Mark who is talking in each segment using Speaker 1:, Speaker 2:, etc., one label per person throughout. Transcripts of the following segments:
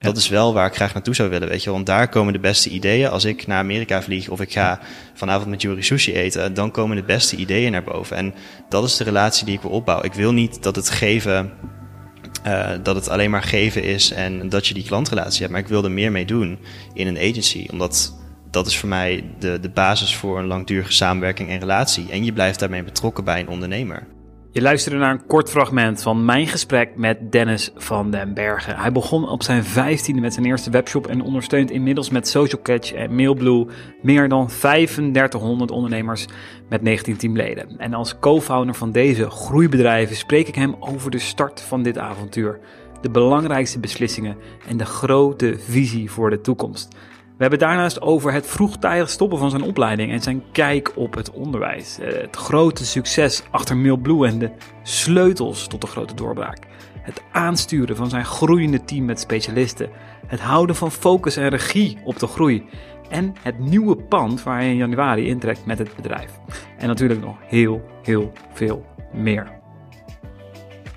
Speaker 1: Dat is wel waar ik graag naartoe zou willen, weet je. Want daar komen de beste ideeën. Als ik naar Amerika vlieg of ik ga vanavond met Yuri sushi eten, dan komen de beste ideeën naar boven. En dat is de relatie die ik wil opbouwen. Ik wil niet dat het geven, uh, dat het alleen maar geven is en dat je die klantrelatie hebt. Maar ik wil er meer mee doen in een agency. Omdat dat is voor mij de, de basis voor een langdurige samenwerking en relatie. En je blijft daarmee betrokken bij een ondernemer.
Speaker 2: Je luisterde naar een kort fragment van mijn gesprek met Dennis van den Bergen. Hij begon op zijn vijftiende met zijn eerste webshop en ondersteunt inmiddels met Social Catch en Mailblue meer dan 3500 ondernemers met 19 teamleden. En als co-founder van deze groeibedrijven spreek ik hem over de start van dit avontuur, de belangrijkste beslissingen en de grote visie voor de toekomst. We hebben daarnaast over het vroegtijdig stoppen van zijn opleiding en zijn kijk op het onderwijs. Eh, het grote succes achter Mailblue en de sleutels tot de grote doorbraak. Het aansturen van zijn groeiende team met specialisten. Het houden van focus en regie op de groei. En het nieuwe pand waar hij in januari intrekt met het bedrijf. En natuurlijk nog heel, heel veel meer.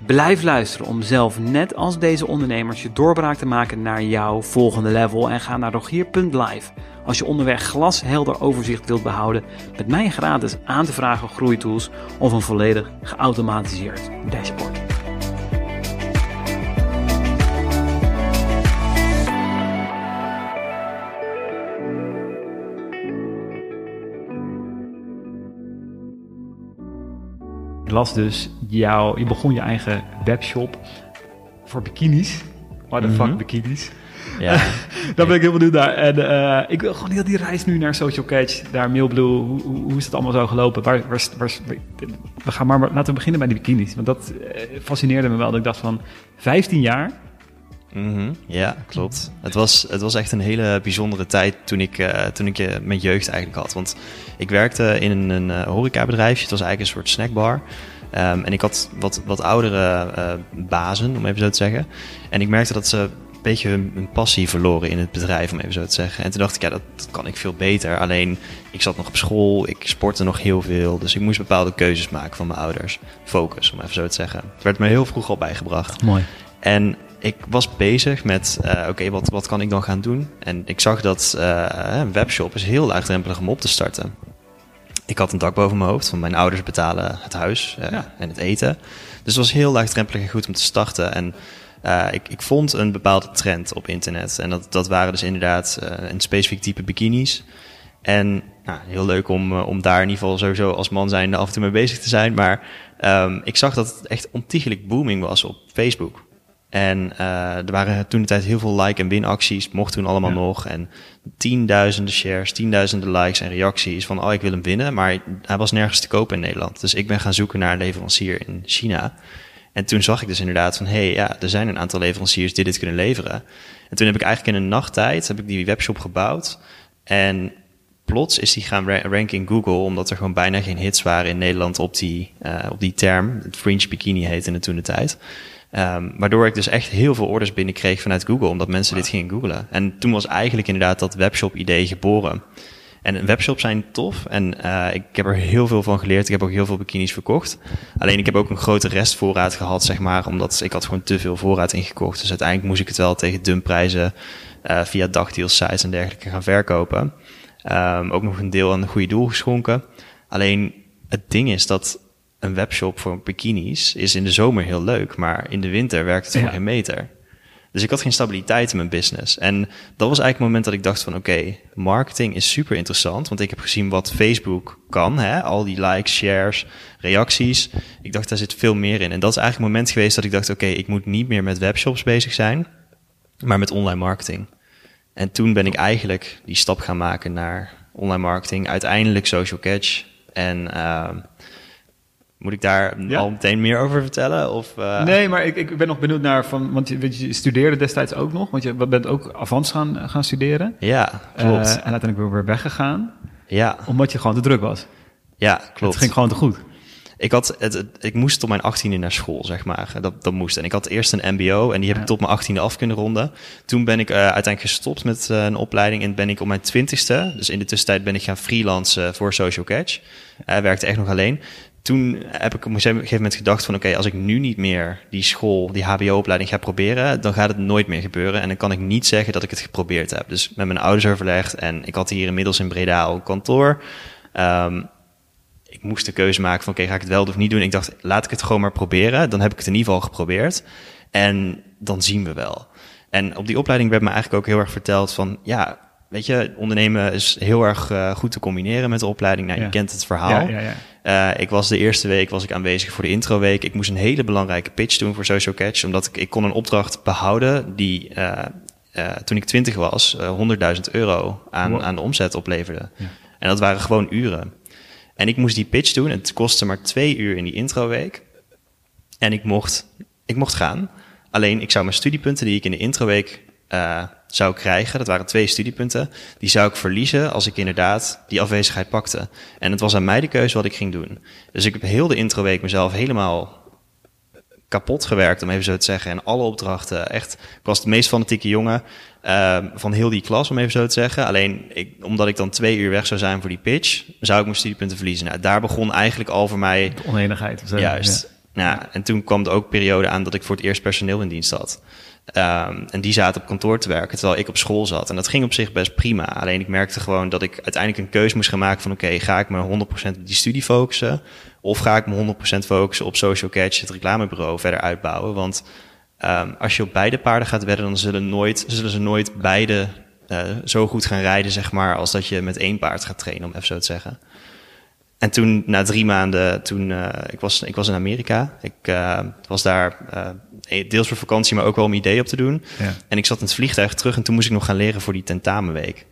Speaker 2: Blijf luisteren om zelf, net als deze ondernemers, je doorbraak te maken naar jouw volgende level. En ga naar rogier.live als je onderweg glashelder overzicht wilt behouden met mij gratis aan te vragen groeitools of een volledig geautomatiseerd dashboard. Las dus jou, je begon je eigen webshop voor bikinis. What the fuck, mhm. bikinis? Ja. Daar ben ik heel benieuwd naar. En uh, ik wil gewoon heel die reis nu naar Social Catch, daar Mailblue, hoe, hoe is het allemaal zo gelopen? Waar, waar, waar, we gaan maar, laten we beginnen bij die bikinis. Want dat uh, fascineerde me wel. Dat ik dacht van 15 jaar.
Speaker 1: Mm Ja, klopt. Het was, het was echt een hele bijzondere tijd toen ik, uh, toen ik uh, mijn jeugd eigenlijk had. Want ik werkte in een, een horecabedrijfje. Het was eigenlijk een soort snackbar. Um, en ik had wat, wat oudere uh, bazen, om even zo te zeggen. En ik merkte dat ze een beetje hun, hun, passie verloren in het bedrijf, om even zo te zeggen. En toen dacht ik, ja, dat, dat, kan ik veel beter. Alleen, ik zat nog op school, ik sportte nog heel veel. Dus ik moest bepaalde keuzes maken van mijn ouders. Focus, om even zo te zeggen. Het werd me heel vroeg al bijgebracht.
Speaker 2: Mooi.
Speaker 1: En ik was bezig met, uh, oké, wat, wat kan ik dan gaan doen? En ik zag dat uh, een webshop is heel laagdrempelig om op te starten ik had een dak boven mijn hoofd, want mijn ouders betalen het huis uh, en het eten. Dus het was heel laagdrempelig en goed om te starten. En ik, ik vond een bepaalde trend op internet. En dat, dat waren dus inderdaad een specifiek type bikinis. En nou, heel leuk om, om daar in ieder geval sowieso als man zijn af en toe mee bezig te zijn. Maar um, ik zag dat het echt ontiegelijk booming was op Facebook. En uh, er waren toen de tijd heel veel like- en winacties, mocht toen allemaal nog. En tienduizenden shares, tienduizenden likes en reacties van, oh, ik wil hem winnen. Maar hij was nergens te kopen in Nederland. Dus ik ben gaan zoeken naar een leverancier in China. En toen zag ik dus inderdaad van, hé, hey, ja, er zijn een aantal leveranciers die dit kunnen leveren. En toen heb ik eigenlijk in een nachttijd, heb ik die webshop gebouwd. En plots is die gaan ranken in Google, omdat er gewoon bijna geen hits waren in Nederland op die, uh, op die term. Het fringe bikini heette het toen de tijd. Um, waardoor ik dus echt heel veel orders binnenkreeg vanuit Google, omdat mensen dit gingen googlen. En toen was eigenlijk inderdaad dat webshop-idee geboren. En webshops zijn tof en uh, ik heb er heel veel van geleerd. Ik heb ook heel veel bikinis verkocht. Alleen ik heb ook een grote restvoorraad gehad, zeg maar, omdat ik had gewoon te veel voorraad ingekocht. Dus uiteindelijk moest ik het wel tegen dumpprijzen uh, via dagdeals sites en dergelijke gaan verkopen. Um, ook nog een deel aan een goede doel geschonken. Alleen het ding is dat een webshop voor bikinis is in de zomer heel leuk, maar in de winter werkt het gewoon geen meter. Dus ik had geen stabiliteit in mijn business. En dat was eigenlijk het moment dat ik dacht van oké, marketing is super interessant. Want ik heb gezien wat Facebook kan. Hè? Al die likes, shares, reacties. Ik dacht, daar zit veel meer in. En dat is eigenlijk het moment geweest dat ik dacht, oké, ik moet niet meer met webshops bezig zijn, maar met online marketing. En toen ben ik eigenlijk die stap gaan maken naar online marketing. Uiteindelijk social catch. En uh, moet ik daar al meteen meer over vertellen? Of, uh...
Speaker 2: Nee, maar ik, ik ben nog benieuwd naar van, want je, je studeerde destijds ook nog, want je bent ook Avans gaan, gaan studeren.
Speaker 1: Ja, klopt. Uh,
Speaker 2: en uiteindelijk weer weggegaan.
Speaker 1: Ja.
Speaker 2: Omdat je gewoon te druk was.
Speaker 1: Ja, klopt.
Speaker 2: Het ging gewoon te goed.
Speaker 1: Ik, had het, ik moest tot mijn achttiende naar school, zeg maar. Dat, dat moest. En ik had eerst een mbo en die heb ik tot mijn achttiende af kunnen ronden. Toen ben ik uh, uiteindelijk gestopt met uh, een opleiding en ben ik op mijn twintigste, dus in de tussentijd ben ik gaan freelancen voor Social Catch. Uh, werkte echt nog alleen toen heb ik op een gegeven moment gedacht van oké, als ik nu niet meer die school, die hbo-opleiding ga proberen, dan gaat het nooit meer gebeuren. En dan kan ik niet zeggen dat ik het geprobeerd heb. Dus met mijn ouders overlegd en ik had hier inmiddels in Breda al een kantoor. Ehm, ik moest de keuze maken van oké, ga ik het wel of niet doen? Ik dacht, laat ik het gewoon maar proberen. Dan heb ik het in ieder geval geprobeerd. En dan zien we wel. En op die opleiding werd me eigenlijk ook heel erg verteld van ja, weet je, ondernemen is heel erg uh, goed te combineren met de opleiding. Nou, je kent het verhaal. Ja, ja, uh, ik was de eerste week was ik aanwezig voor de introweek. Ik moest een hele belangrijke pitch doen voor Social Catch, omdat ik, ik kon een opdracht behouden die uh, toen ik twintig was 100.000 euro aan, aan de omzet opleverde. En dat waren gewoon uren. En ik moest die pitch doen. Het kostte maar twee uur in die introweek. En ik mocht, ik mocht gaan. Alleen ik zou mijn studiepunten die ik in de introweek uh, zou krijgen, dat waren twee studiepunten, die zou ik verliezen als ik inderdaad die afwezigheid pakte. En het was aan mij de keuze wat ik ging doen. Dus ik heb heel de introweek mezelf helemaal kapot gewerkt, om even zo te zeggen. En alle opdrachten, echt, ik was de meest fanatieke jongen uh, van heel die klas, om even zo te zeggen. Alleen, ik, omdat ik dan twee uur weg zou zijn voor die pitch, zou ik mijn studiepunten verliezen. Nou, daar begon eigenlijk al voor mij...
Speaker 2: De oneenigheid.
Speaker 1: Zo. Juist. Nou, en toen kwam er ook periode aan dat ik voor het eerst personeel in dienst had. Um, en die zaten op kantoor te werken terwijl ik op school zat. En dat ging op zich best prima. Alleen ik merkte gewoon dat ik uiteindelijk een keuze moest gaan maken van oké, ga ik me 100% op die studie focussen? Of ga ik me 100% focussen op Social Catch, het reclamebureau, verder uitbouwen? Want um, als je op beide paarden gaat wedden, dan zullen, nooit, zullen ze nooit beide uh, zo goed gaan rijden, zeg maar, als dat je met één paard gaat trainen, om even zo te zeggen. En toen, na drie maanden, toen, uh, ik, was, ik was in Amerika. Ik uh, was daar uh, deels voor vakantie, maar ook wel om idee op te doen. Ja. En ik zat in het vliegtuig terug en toen moest ik nog gaan leren voor die tentamenweek.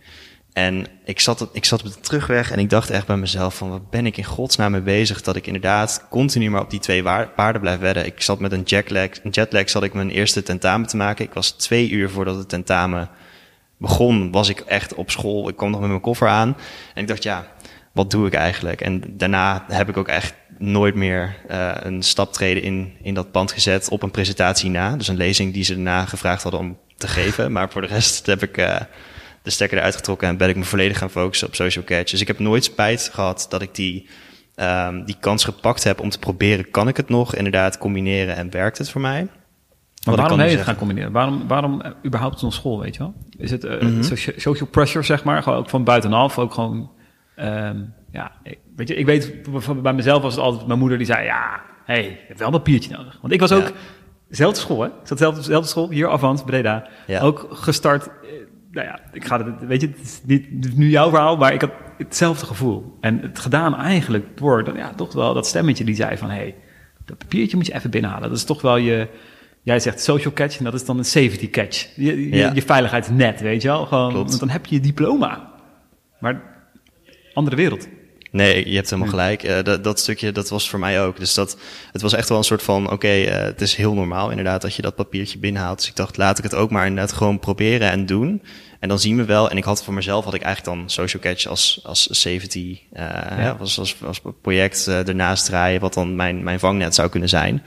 Speaker 1: En ik zat, ik zat op de terugweg en ik dacht echt bij mezelf van... wat ben ik in godsnaam mee bezig dat ik inderdaad continu maar op die twee paarden blijf wedden. Ik zat met een jetlag, een jetlag zat ik mijn eerste tentamen te maken. Ik was twee uur voordat het tentamen begon, was ik echt op school. Ik kwam nog met mijn koffer aan en ik dacht ja wat doe ik eigenlijk? En daarna heb ik ook echt nooit meer uh, een staptreden in, in dat pand gezet op een presentatie na. Dus een lezing die ze daarna gevraagd hadden om te geven. Maar voor de rest heb ik uh, de stekker eruit getrokken en ben ik me volledig gaan focussen op social catch. Dus ik heb nooit spijt gehad dat ik die, um, die kans gepakt heb om te proberen, kan ik het nog inderdaad combineren en werkt het voor mij?
Speaker 2: Maar waarom heb je het gaan combineren? Waarom, waarom uh, überhaupt zo'n school, weet je wel? Is het uh, mm -hmm. social pressure, zeg maar, gewoon ook van buitenaf, ook gewoon Um, ja, ik, weet je, ik weet bij mezelf was het altijd mijn moeder die zei: Ja, hey, je hebt wel een papiertje nodig. Want ik was ook, zelfde school, hè? Ik zat zelf dezelfde school, hier Avant, Breda. Ja. Ook gestart. Eh, nou ja, ik ga het, weet je, het is niet nu jouw verhaal, maar ik had hetzelfde gevoel. En het gedaan eigenlijk door, dan, ja, toch wel dat stemmetje die zei van: hey, dat papiertje moet je even binnenhalen. Dat is toch wel je. Jij zegt social catch en dat is dan een safety catch. Je, je, ja. je veiligheidsnet, weet je wel? Gewoon, want dan heb je je diploma. Maar andere wereld.
Speaker 1: Nee, je hebt helemaal gelijk. Uh, dat, dat, stukje, dat was voor mij ook. Dus dat, het was echt wel een soort van, oké, okay, uh, het is heel normaal inderdaad dat je dat papiertje binnenhaalt. Dus ik dacht, laat ik het ook maar inderdaad gewoon proberen en doen. En dan zien we wel. En ik had voor mezelf, had ik eigenlijk dan Social Catch als, als safety, uh, ja. als, als, als project ernaast draaien, wat dan mijn, mijn vangnet zou kunnen zijn.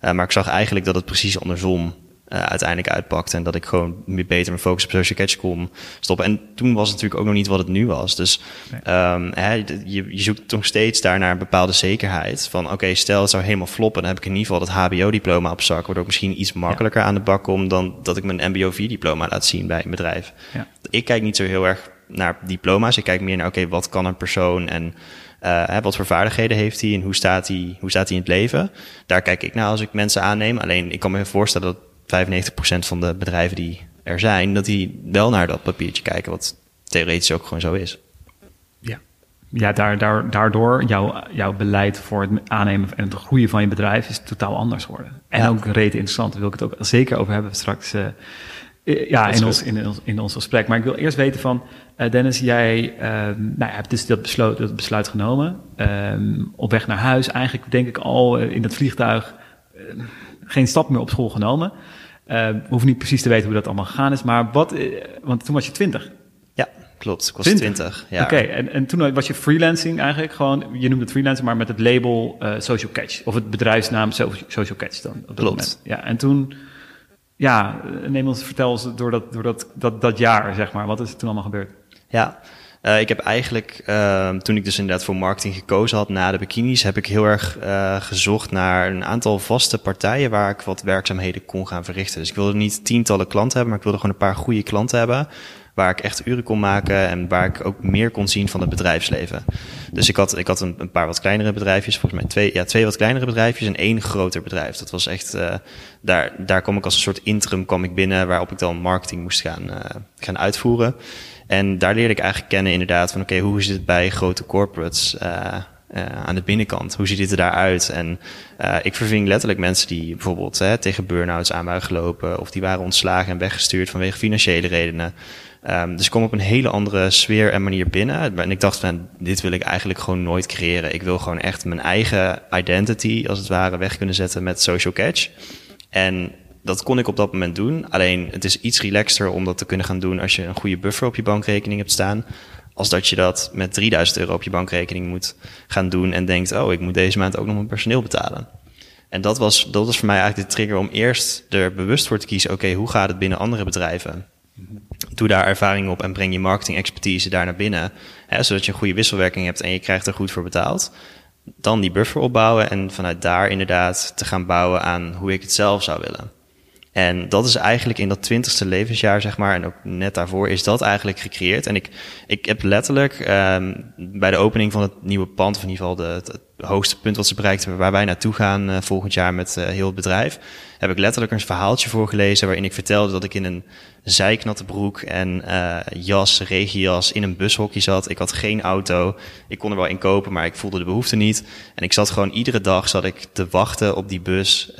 Speaker 1: maar ik zag eigenlijk dat het precies andersom uh, uiteindelijk uitpakte. En dat ik gewoon meer beter mijn focus op social catch kon stoppen. En toen was het natuurlijk ook nog niet wat het nu was. Dus nee. um, hè, je, je zoekt nog steeds daar naar een bepaalde zekerheid. Van oké, okay, stel het zou helemaal floppen. Dan heb ik in ieder geval dat HBO-diploma op zak. Waardoor ik misschien iets makkelijker ja. aan de bak kom dan dat ik mijn MBO-4-diploma laat zien bij een bedrijf. Ja. Ik kijk niet zo heel erg naar diploma's. Ik kijk meer naar oké, okay, wat kan een persoon en uh, wat voor vaardigheden heeft hij en hoe staat hij, hoe staat hij in het leven? Daar kijk ik naar als ik mensen aanneem. Alleen ik kan me voorstellen dat 95% van de bedrijven die er zijn, dat die wel naar dat papiertje kijken, wat theoretisch ook gewoon zo is.
Speaker 2: Ja, ja daar, daar, daardoor jouw, jouw beleid voor het aannemen en het groeien van je bedrijf is totaal anders geworden. En ja. ook reet interessant, daar wil ik het ook zeker over hebben straks. Uh, ja, in ons, in, ons, in ons gesprek. Maar ik wil eerst weten van, uh, Dennis, jij uh, nou, hebt dus dat, besluit, dat besluit genomen. Um, op weg naar huis, eigenlijk denk ik al in dat vliegtuig geen stap meer op school genomen. Uh, we hoeven niet precies te weten hoe dat allemaal gegaan is, maar wat, uh, want toen was je 20.
Speaker 1: Ja, klopt. Ik was 20. 20 ja.
Speaker 2: Oké, okay, en, en toen was je freelancing eigenlijk gewoon, je noemde het freelancing, maar met het label uh, Social Catch. Of het bedrijfsnaam Social Catch dan. Op
Speaker 1: klopt. Moment.
Speaker 2: Ja, en toen, ja, neem ons, vertel ons door, dat, door dat, dat, dat jaar, zeg maar. Wat is er toen allemaal gebeurd?
Speaker 1: Ja, Uh, ik heb eigenlijk, uh, toen ik dus inderdaad voor marketing gekozen had na de bikinis, heb ik heel erg uh, gezocht naar een aantal vaste partijen waar ik wat werkzaamheden kon gaan verrichten. Dus ik wilde niet tientallen klanten hebben, maar ik wilde gewoon een paar goede klanten hebben waar ik echt uren kon maken en waar ik ook meer kon zien van het bedrijfsleven. Dus ik had, ik had een, een paar wat kleinere bedrijfjes, volgens mij twee, ja, twee wat kleinere bedrijfjes en één groter bedrijf. Dat was echt, uh, daar, daar kwam ik als een soort interim kwam ik binnen waarop ik dan marketing moest gaan, gaan uitvoeren. En daar leerde ik eigenlijk kennen inderdaad van oké, hoe zit het bij grote corporates uh, aan de binnenkant? Hoe ziet het eruit? En uh, ik verving letterlijk mensen die bijvoorbeeld hè, tegen burn-outs aan waren gelopen of die waren ontslagen en weggestuurd vanwege financiële redenen. Um, dus ik kom op een hele andere sfeer en manier binnen. En ik dacht van, dit wil ik eigenlijk gewoon nooit creëren. Ik wil gewoon echt mijn eigen identity, als het ware, weg kunnen zetten met Social Catch. En dat kon ik op dat moment doen. Alleen het is iets relaxter om dat te kunnen gaan doen als je een goede buffer op je bankrekening hebt staan. Als dat je dat met 3000 euro op je bankrekening moet gaan doen en denkt, oh, ik moet deze maand ook nog mijn personeel betalen. En dat was, dat was voor mij eigenlijk de trigger om eerst er bewust voor te kiezen, oké, hoe gaat het binnen andere bedrijven? Doe daar ervaring op en breng je marketing expertise daar naar binnen. Hè, zodat je een goede wisselwerking hebt en je krijgt er goed voor betaald. Dan die buffer opbouwen en vanuit daar inderdaad te gaan bouwen aan hoe ik het zelf zou willen. En dat is eigenlijk in dat twintigste levensjaar, zeg maar, en ook net daarvoor is dat eigenlijk gecreëerd. En ik, ik heb letterlijk um, bij de opening van het nieuwe pand, of in ieder geval de, het, hoogste punt wat ze bereikt hebben, waar wij naartoe gaan uh, volgend jaar met uh, heel het bedrijf, heb ik letterlijk een verhaaltje voorgelezen waarin ik vertelde dat ik in een zijknatte broek en uh, jas, regenjas, in een bushokje zat. Ik had geen auto. Ik kon er wel in kopen, maar ik voelde de behoefte niet. En ik zat gewoon iedere dag zat ik te wachten op die bus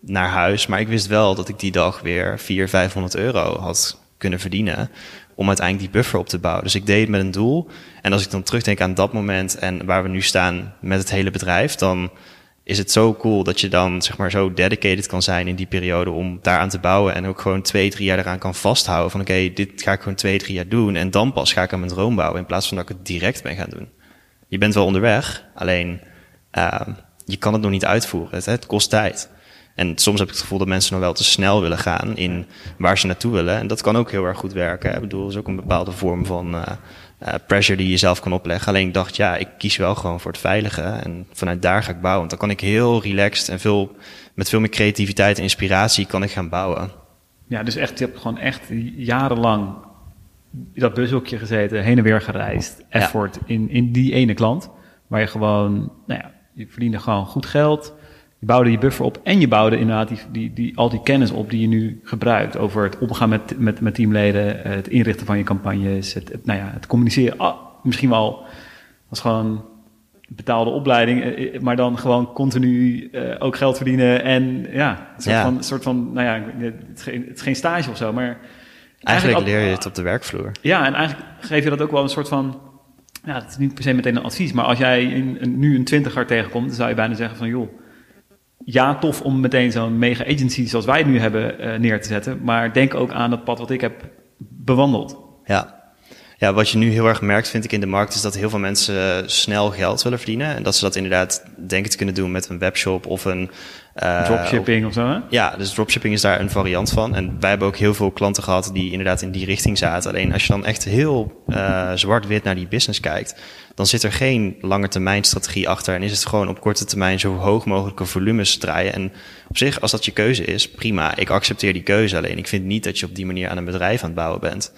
Speaker 1: naar huis. Maar ik wist wel dat ik die dag weer 400, 500 euro had kunnen verdienen. Om uiteindelijk die buffer op te bouwen. Dus ik deed het met een doel. En als ik dan terugdenk aan dat moment en waar we nu staan met het hele bedrijf, dan is het zo cool dat je dan zeg maar zo dedicated kan zijn in die periode om daaraan te bouwen. En ook gewoon twee, drie jaar eraan kan vasthouden. Van oké, dit ga ik gewoon twee, drie jaar doen. En dan pas ga ik aan mijn droom bouwen. In plaats van dat ik het direct ben gaan doen. Je bent wel onderweg, alleen uh, je kan het nog niet uitvoeren. Het kost tijd. En soms heb ik het gevoel dat mensen nog wel te snel willen gaan in waar ze naartoe willen. En dat kan ook heel erg goed werken. Ik bedoel, dat is ook een bepaalde vorm van uh, uh, pressure die je zelf kan opleggen. Alleen ik dacht, ja, ik kies wel gewoon voor het veilige. En vanuit daar ga ik bouwen. Want dan kan ik heel relaxed en veel, met veel meer creativiteit en inspiratie kan ik gaan bouwen.
Speaker 2: Ja, dus echt, je hebt gewoon echt jarenlang dat bushokje gezeten, heen en weer gereisd. Effort ja. in, in die ene klant. Waar je gewoon, nou ja, je verdiende gewoon goed geld je bouwde je buffer op en je bouwde inderdaad die, die, die, al die kennis op die je nu gebruikt. Over het omgaan met, met, met teamleden, het inrichten van je campagnes, het, het nou ja, het communiceren. Ah, misschien wel als gewoon betaalde opleiding, eh, eh, maar dan gewoon continu uh, ook geld verdienen. En ja, een soort, ja. Van, soort van, nou ja, het is, geen, het is geen stage of zo, maar...
Speaker 1: Eigenlijk, eigenlijk leer je het op de werkvloer.
Speaker 2: Ja, en eigenlijk geef je dat ook wel een soort van... Ja, het is niet per se meteen een advies, maar als jij in, een, nu een twintiger tegenkomt, dan zou je bijna zeggen van, joh ja, tof om meteen zo'n mega agency zoals wij het nu hebben uh, neer te zetten. Maar denk ook aan het pad wat ik heb bewandeld.
Speaker 1: Ja. Ja, wat je nu heel erg merkt, vind ik in de markt, is dat heel veel mensen snel geld willen verdienen. En dat ze dat inderdaad denken te kunnen doen met een webshop of een.
Speaker 2: Uh, dropshipping of, zo, hè?
Speaker 1: Ja, dus dropshipping is daar een variant van. En wij hebben ook heel veel klanten gehad die inderdaad in die richting zaten. Alleen als je dan echt heel uh, zwart-wit naar die business kijkt, dan zit er geen lange termijn strategie achter. En is het gewoon op korte termijn zo hoog mogelijke volumes draaien. En op zich, als dat je keuze is, prima. Ik accepteer die keuze. Alleen ik vind niet dat je op die manier aan een bedrijf aan het bouwen bent.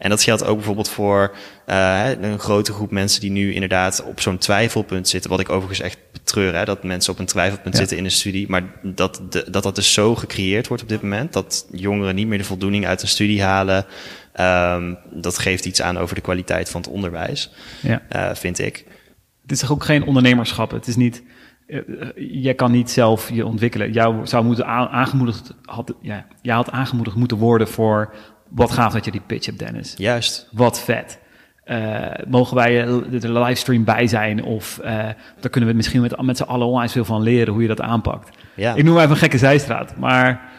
Speaker 1: En dat geldt ook bijvoorbeeld voor uh, een grote groep mensen die nu inderdaad op zo'n twijfelpunt zitten. Wat ik overigens echt betreur, hè, dat mensen op een twijfelpunt ja. zitten in de studie. Maar dat, de, dat dat dus zo gecreëerd wordt op dit moment. Dat jongeren niet meer de voldoening uit een studie halen. Um, dat geeft iets aan over de kwaliteit van het onderwijs, ja. uh, vind ik.
Speaker 2: Het is toch ook geen ondernemerschap? Het is niet, uh, jij kan niet zelf je ontwikkelen. Jou zou moeten aangemoedigd, had, ja, jij had aangemoedigd moeten worden voor wat gaaf dat je die pitch hebt, Dennis.
Speaker 1: Juist.
Speaker 2: Wat vet. Uh, mogen wij de livestream bij zijn? Of uh, daar kunnen we misschien met, met z'n allen onwijs veel van leren hoe je dat aanpakt. Ja. Ik noem even een gekke zijstraat, maar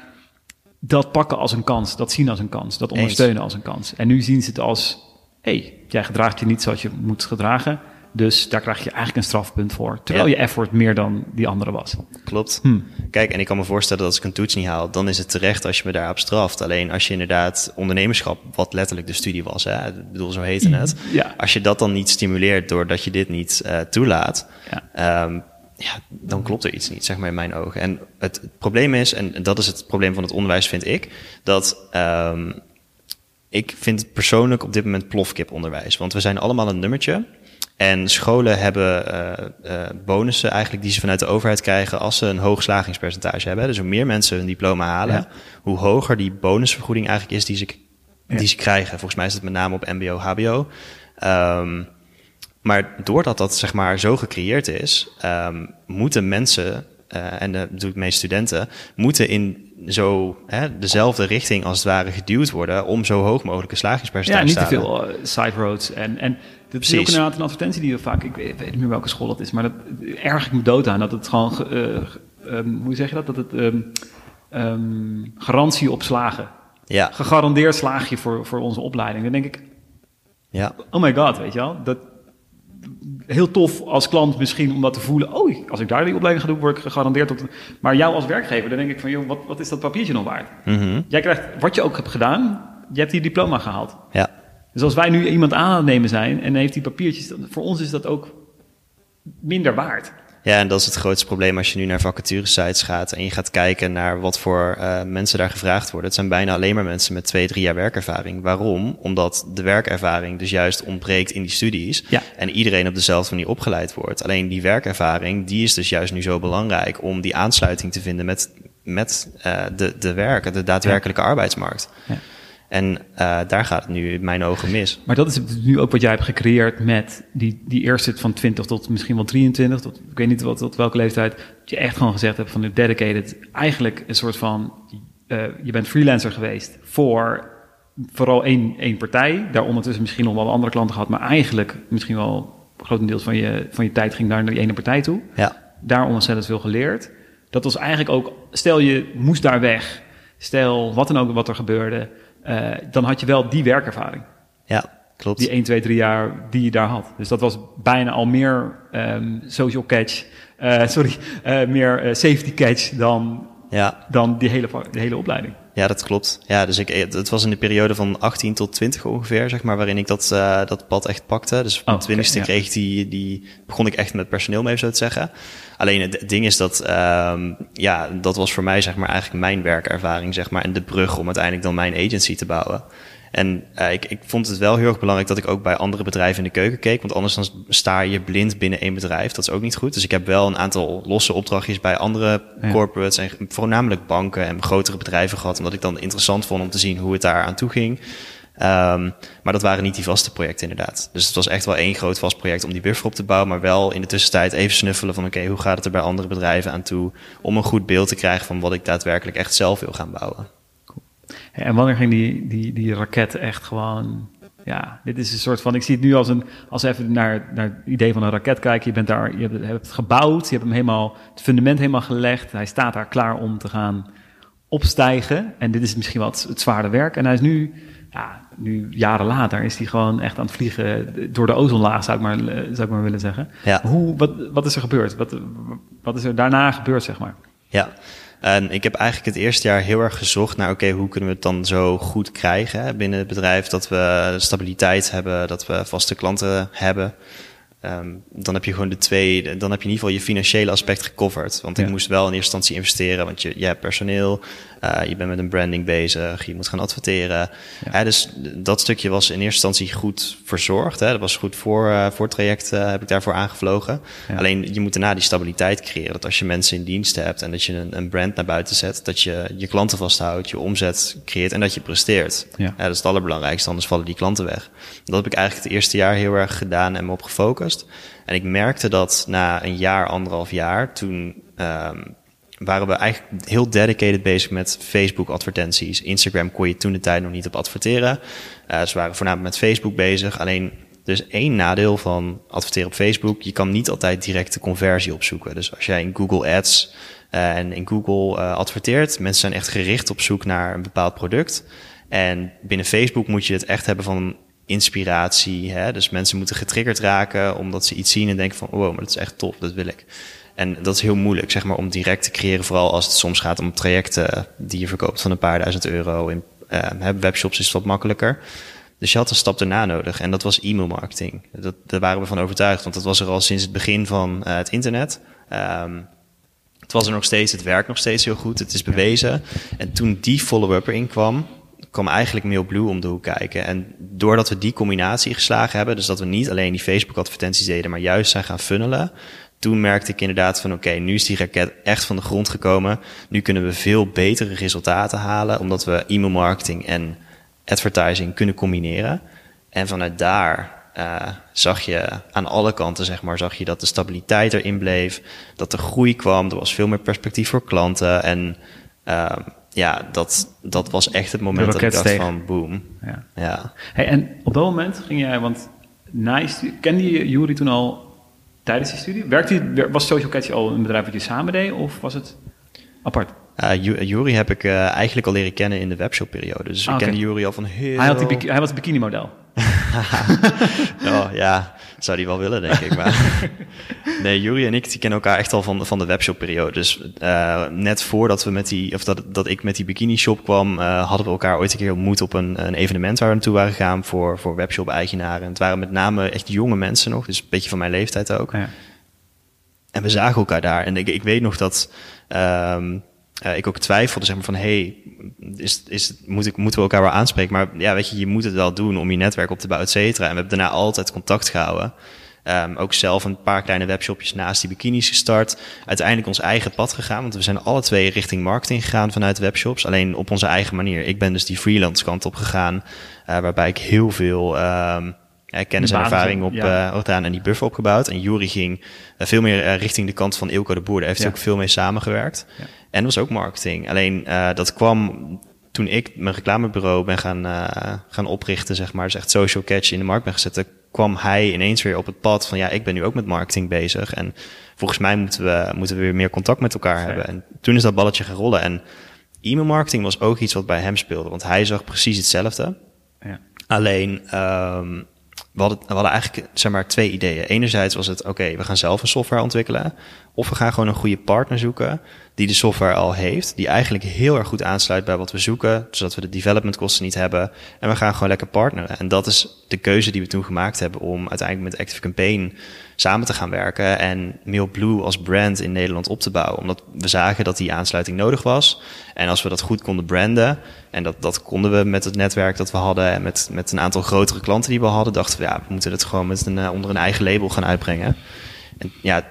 Speaker 2: dat pakken als een kans, dat zien als een kans, dat ondersteunen Eens. als een kans. En nu zien ze het als, hé, hey, jij gedraagt je niet zoals je moet gedragen. Dus daar krijg je eigenlijk een strafpunt voor. Terwijl
Speaker 1: Ja.
Speaker 2: je effort meer dan die andere was.
Speaker 1: Klopt.
Speaker 2: Hm.
Speaker 1: Kijk, en ik kan me voorstellen dat als ik een toets niet haal, dan is het terecht als je me daarop straft. Alleen als je inderdaad ondernemerschap, wat letterlijk de studie was, hè, ik bedoel, zo heette het.
Speaker 2: Ja.
Speaker 1: Als je dat dan niet stimuleert doordat je dit niet eh, toelaat,
Speaker 2: Ja.
Speaker 1: ehm, ja, dan klopt er iets niet, zeg maar in mijn ogen. En het, het probleem is, en dat is het probleem van het onderwijs, vind ik, dat ehm, ik vind het persoonlijk op dit moment plofkiponderwijs. Want we zijn allemaal een nummertje. En scholen hebben eh, eh, bonussen eigenlijk die ze vanuit de overheid krijgen als ze een hoog slagingspercentage hebben. Dus hoe meer mensen hun diploma halen,
Speaker 2: Ja.
Speaker 1: hoe hoger die bonusvergoeding eigenlijk is die ze,
Speaker 2: Ja.
Speaker 1: die ze krijgen. Volgens mij is het met name op mbo, hbo. Ehm, maar doordat dat zeg maar zo gecreëerd is, ehm, moeten mensen, eh, en dat bedoel ik mee studenten, moeten in zo hè, dezelfde richting als het ware geduwd worden om zo hoog mogelijk een
Speaker 2: Ja,
Speaker 1: slagingspercentage
Speaker 2: niet te
Speaker 1: te halen.
Speaker 2: veel side roads. En, en dit is ook inderdaad een advertentie die we vaak, ik weet, niet meer welke school dat is, maar dat erg ik me dood aan. Dat het gewoon, ge- eh, ehm, hoe zeg je dat? Dat het ehm, ehm, garantie op slagen.
Speaker 1: Ja,
Speaker 2: Gegarandeerd slaag je voor, voor onze opleiding. Dan denk ik,
Speaker 1: ja,
Speaker 2: oh my god, weet je wel. Dat, heel tof als klant misschien om dat te voelen. Oh, als ik daar die opleiding ga doen, word ik gegarandeerd op. Maar jou als werkgever, dan denk ik van, joh, wat, wat is dat papiertje nog waard?
Speaker 1: mhm,
Speaker 2: Jij krijgt wat je ook hebt gedaan, je hebt die diploma gehaald.
Speaker 1: ja,
Speaker 2: Dus als wij nu iemand aan het nemen zijn en heeft die papiertjes, dan, voor ons is dat ook minder waard.
Speaker 1: Ja, en dat is het grootste probleem als je nu naar vacaturesites gaat en je gaat kijken naar wat voor eh, mensen daar gevraagd worden. Het zijn bijna alleen maar mensen met twee, drie jaar werkervaring. Waarom? Omdat de werkervaring dus juist ontbreekt in die studies
Speaker 2: Ja.
Speaker 1: en iedereen op dezelfde manier opgeleid wordt. Alleen die werkervaring, die is dus juist nu zo belangrijk om die aansluiting te vinden met, met eh, de, de werken, de daadwerkelijke arbeidsmarkt.
Speaker 2: Ja.
Speaker 1: En eh, daar gaat het nu in mijn ogen mis.
Speaker 2: Maar dat is nu ook wat jij hebt gecreëerd met die, die eerste van 20 tot misschien wel 23, tot, ik weet niet wat, tot welke leeftijd, dat je echt gewoon gezegd hebt van de dedicated, eigenlijk een soort van, eh, je bent freelancer geweest voor vooral één, één partij, daar ondertussen misschien nog wel andere klanten gehad, maar eigenlijk misschien wel grotendeels van je, van je tijd ging daar naar die ene partij toe.
Speaker 1: Ja,
Speaker 2: daar ontzettend veel geleerd. Dat was eigenlijk ook, stel je moest daar weg, stel wat dan ook wat er gebeurde, eh, dan had je wel die werkervaring.
Speaker 1: ja, klopt.
Speaker 2: Die 1, 2, 3 jaar die je daar had. Dus dat was bijna al meer ehm, social catch, eh, sorry, eh, meer safety catch dan,
Speaker 1: Ja,
Speaker 2: dan die hele, de hele opleiding.
Speaker 1: Ja, dat klopt. Ja, dus ik, het was in de periode van 18 tot 20 ongeveer, zeg maar, waarin ik dat, eh, dat pad echt pakte. Dus van
Speaker 2: Oh,
Speaker 1: 20ste
Speaker 2: oké, ja.
Speaker 1: kreeg ik die, die, begon ik echt met personeel mee, zo te zeggen. Alleen het ding is dat, ehm, ja, dat was voor mij, zeg maar, eigenlijk mijn werkervaring, zeg maar, en de brug om uiteindelijk dan mijn agency te bouwen. En eh, ik, ik vond het wel heel erg belangrijk dat ik ook bij andere bedrijven in de keuken keek. Want anders dan sta je blind binnen één bedrijf. Dat is ook niet goed. Dus ik heb wel een aantal losse opdrachtjes bij andere
Speaker 2: Ja.
Speaker 1: corporates en voornamelijk banken en grotere bedrijven gehad. Omdat ik dan interessant vond om te zien hoe het daar aan toe ging. Ehm, maar dat waren niet die vaste projecten inderdaad. Dus het was echt wel één groot vast project om die buffer op te bouwen. Maar wel in de tussentijd even snuffelen van oké, hoe gaat het er bij andere bedrijven aan toe? Om een goed beeld te krijgen van wat ik daadwerkelijk echt zelf wil gaan bouwen.
Speaker 2: En wanneer ging die, die, die raket echt gewoon... Ja, dit is een soort van... Ik zie het nu als een... Als even naar, naar het idee van een raket kijken. Je bent daar... Je hebt, het gebouwd. Je hebt hem helemaal... Het fundament helemaal gelegd. Hij staat daar klaar om te gaan opstijgen. En dit is misschien wel het, het zware werk. En hij is nu... Ja, nu jaren later is hij gewoon echt aan het vliegen door de ozonlaag, zou ik maar, zou ik maar willen zeggen.
Speaker 1: Ja.
Speaker 2: Hoe, wat, wat is er gebeurd? Wat, wat is er daarna gebeurd, zeg maar?
Speaker 1: Ja, en ik heb eigenlijk het eerste jaar heel erg gezocht naar, oké, hoe kunnen we het dan zo goed krijgen binnen het bedrijf, dat we stabiliteit hebben, dat we vaste klanten hebben. Ehm, dan heb je gewoon de twee, dan heb je in ieder geval je financiële aspect gecoverd. Want ik
Speaker 2: Ja.
Speaker 1: moest wel in eerste instantie investeren, want je, je hebt personeel, eh, je bent met een branding bezig, je moet gaan adverteren.
Speaker 2: Ja.
Speaker 1: Dus dat stukje was in eerste instantie goed verzorgd. Hè. Dat was goed voor, eh, voor het traject, eh, heb ik daarvoor aangevlogen.
Speaker 2: Ja.
Speaker 1: Alleen je moet daarna die stabiliteit creëren. Dat als je mensen in dienst hebt en dat je een, een brand naar buiten zet, dat je je klanten vasthoudt, je omzet creëert en dat je presteert. Dat is het allerbelangrijkste, anders vallen die klanten weg. Dat heb ik eigenlijk het eerste jaar heel erg gedaan en me op gefocust. En ik merkte dat na een jaar, anderhalf jaar, toen ehm, waren we eigenlijk heel dedicated bezig met Facebook advertenties. Instagram kon je toen de tijd nog niet op adverteren. Eh ze waren voornamelijk met Facebook bezig. Alleen is één nadeel van adverteren op Facebook. Je kan niet altijd direct de conversie opzoeken. Dus als jij in Google Ads eh, en in Google eh, adverteert, mensen zijn echt gericht op zoek naar een bepaald product. En binnen Facebook moet je het echt hebben van inspiratie. Hè? Dus mensen moeten getriggerd raken omdat ze iets zien en denken van, wow, maar dat is echt tof, dat wil ik. En dat is heel moeilijk, zeg maar, om direct te creëren. Vooral als het soms gaat om trajecten die je verkoopt van een paar duizend euro. In uh, webshops is het wat makkelijker. Dus je had een stap erna nodig. En dat was e-mail marketing. Dat, daar waren we van overtuigd. Want dat was er al sinds het begin van uh, het internet. Um, het was er nog steeds, het werkt nog steeds heel goed. Het is bewezen. En toen die follow-up erin kwam, kwam eigenlijk MailBlue om de hoek kijken. En doordat we die combinatie geslagen hebben, dus dat we niet alleen die Facebook-advertenties deden, maar juist zijn gaan funnelen, toen merkte ik inderdaad van oké, nu is die raket echt van de grond gekomen. Nu kunnen we veel betere resultaten halen, omdat we e-mail marketing en advertising kunnen combineren. En vanuit daar uh, zag je aan alle kanten, zeg maar, zag je dat de stabiliteit erin bleef, dat de groei kwam, er was veel meer perspectief voor klanten en uh, ja, dat, dat was echt het moment dat ik dacht van boom.
Speaker 2: Ja. ja. Hey, en op dat moment ging jij, want nice, kende je Jury toen al tijdens die studie? Werkte, was Social Catch al een bedrijf wat je samen deed of was het apart?
Speaker 1: Uh, Jury heb ik uh, eigenlijk al leren kennen in de webshop-periode. Dus ah, ik kende Jury al van heel...
Speaker 2: Hij, had die, hij was het bikini-model.
Speaker 1: oh, ja, zou die wel willen, denk ik. Maar nee, Jury en ik die kennen elkaar echt al van, van de webshop-periode. Dus uh, net voordat we met die, of dat, dat ik met die bikini-shop kwam, uh, hadden we elkaar ooit een keer ontmoet op een, een evenement waar we naartoe waren gegaan voor, voor webshop-eigenaren. Het waren met name echt jonge mensen nog, dus een beetje van mijn leeftijd ook. Ja. En we zagen elkaar daar. En ik, ik weet nog dat. Um, uh, ik ook twijfelde zeg maar, van, hey, is, is, moet ik, moeten we elkaar wel aanspreken? Maar ja, weet je, je moet het wel doen om je netwerk op te bouwen, et cetera. En we hebben daarna altijd contact gehouden. Um, ook zelf een paar kleine webshopjes naast die bikinis gestart. Uiteindelijk ons eigen pad gegaan, want we zijn alle twee richting marketing gegaan vanuit webshops. Alleen op onze eigen manier. Ik ben dus die freelance kant op gegaan, uh, waarbij ik heel veel um, ja, kennis en ervaring op ja. uh, en die buffer opgebouwd. En Jury ging uh, veel meer uh, richting de kant van Ilko de Boer. Daar heeft hij ook veel mee samengewerkt. En was ook marketing. Alleen dat kwam toen ik mijn reclamebureau ben gaan, uh, gaan oprichten, zeg maar. Dus echt social catch in de markt ben gezet. kwam hij ineens weer op het pad van ja, ik ben nu ook met marketing bezig. En volgens mij moeten we, moeten we weer meer contact met elkaar hebben. En toen is dat balletje gaan rollen. En e-mail marketing was ook iets wat bij hem speelde. Want hij zag precies hetzelfde. Ja. Alleen um, we hadden, we eigenlijk zeg maar, twee ideeën. Enerzijds was het, oké, we gaan zelf een software ontwikkelen. Of we gaan gewoon een goede partner zoeken die de software al heeft. Die eigenlijk heel erg goed aansluit bij wat we zoeken. Zodat we de developmentkosten niet hebben. En we gaan gewoon lekker partneren. En dat is de keuze die we toen gemaakt hebben om uiteindelijk met Active Campaign samen te gaan werken. En MailBlue als brand in Nederland op te bouwen. Omdat we zagen dat die aansluiting nodig was. En als we dat goed konden branden. En dat, dat konden we met het netwerk dat we hadden. En met, met een aantal grotere klanten die we hadden. Dachten we, ja, we moeten het gewoon met een, uh, onder een eigen label gaan uitbrengen. En ja,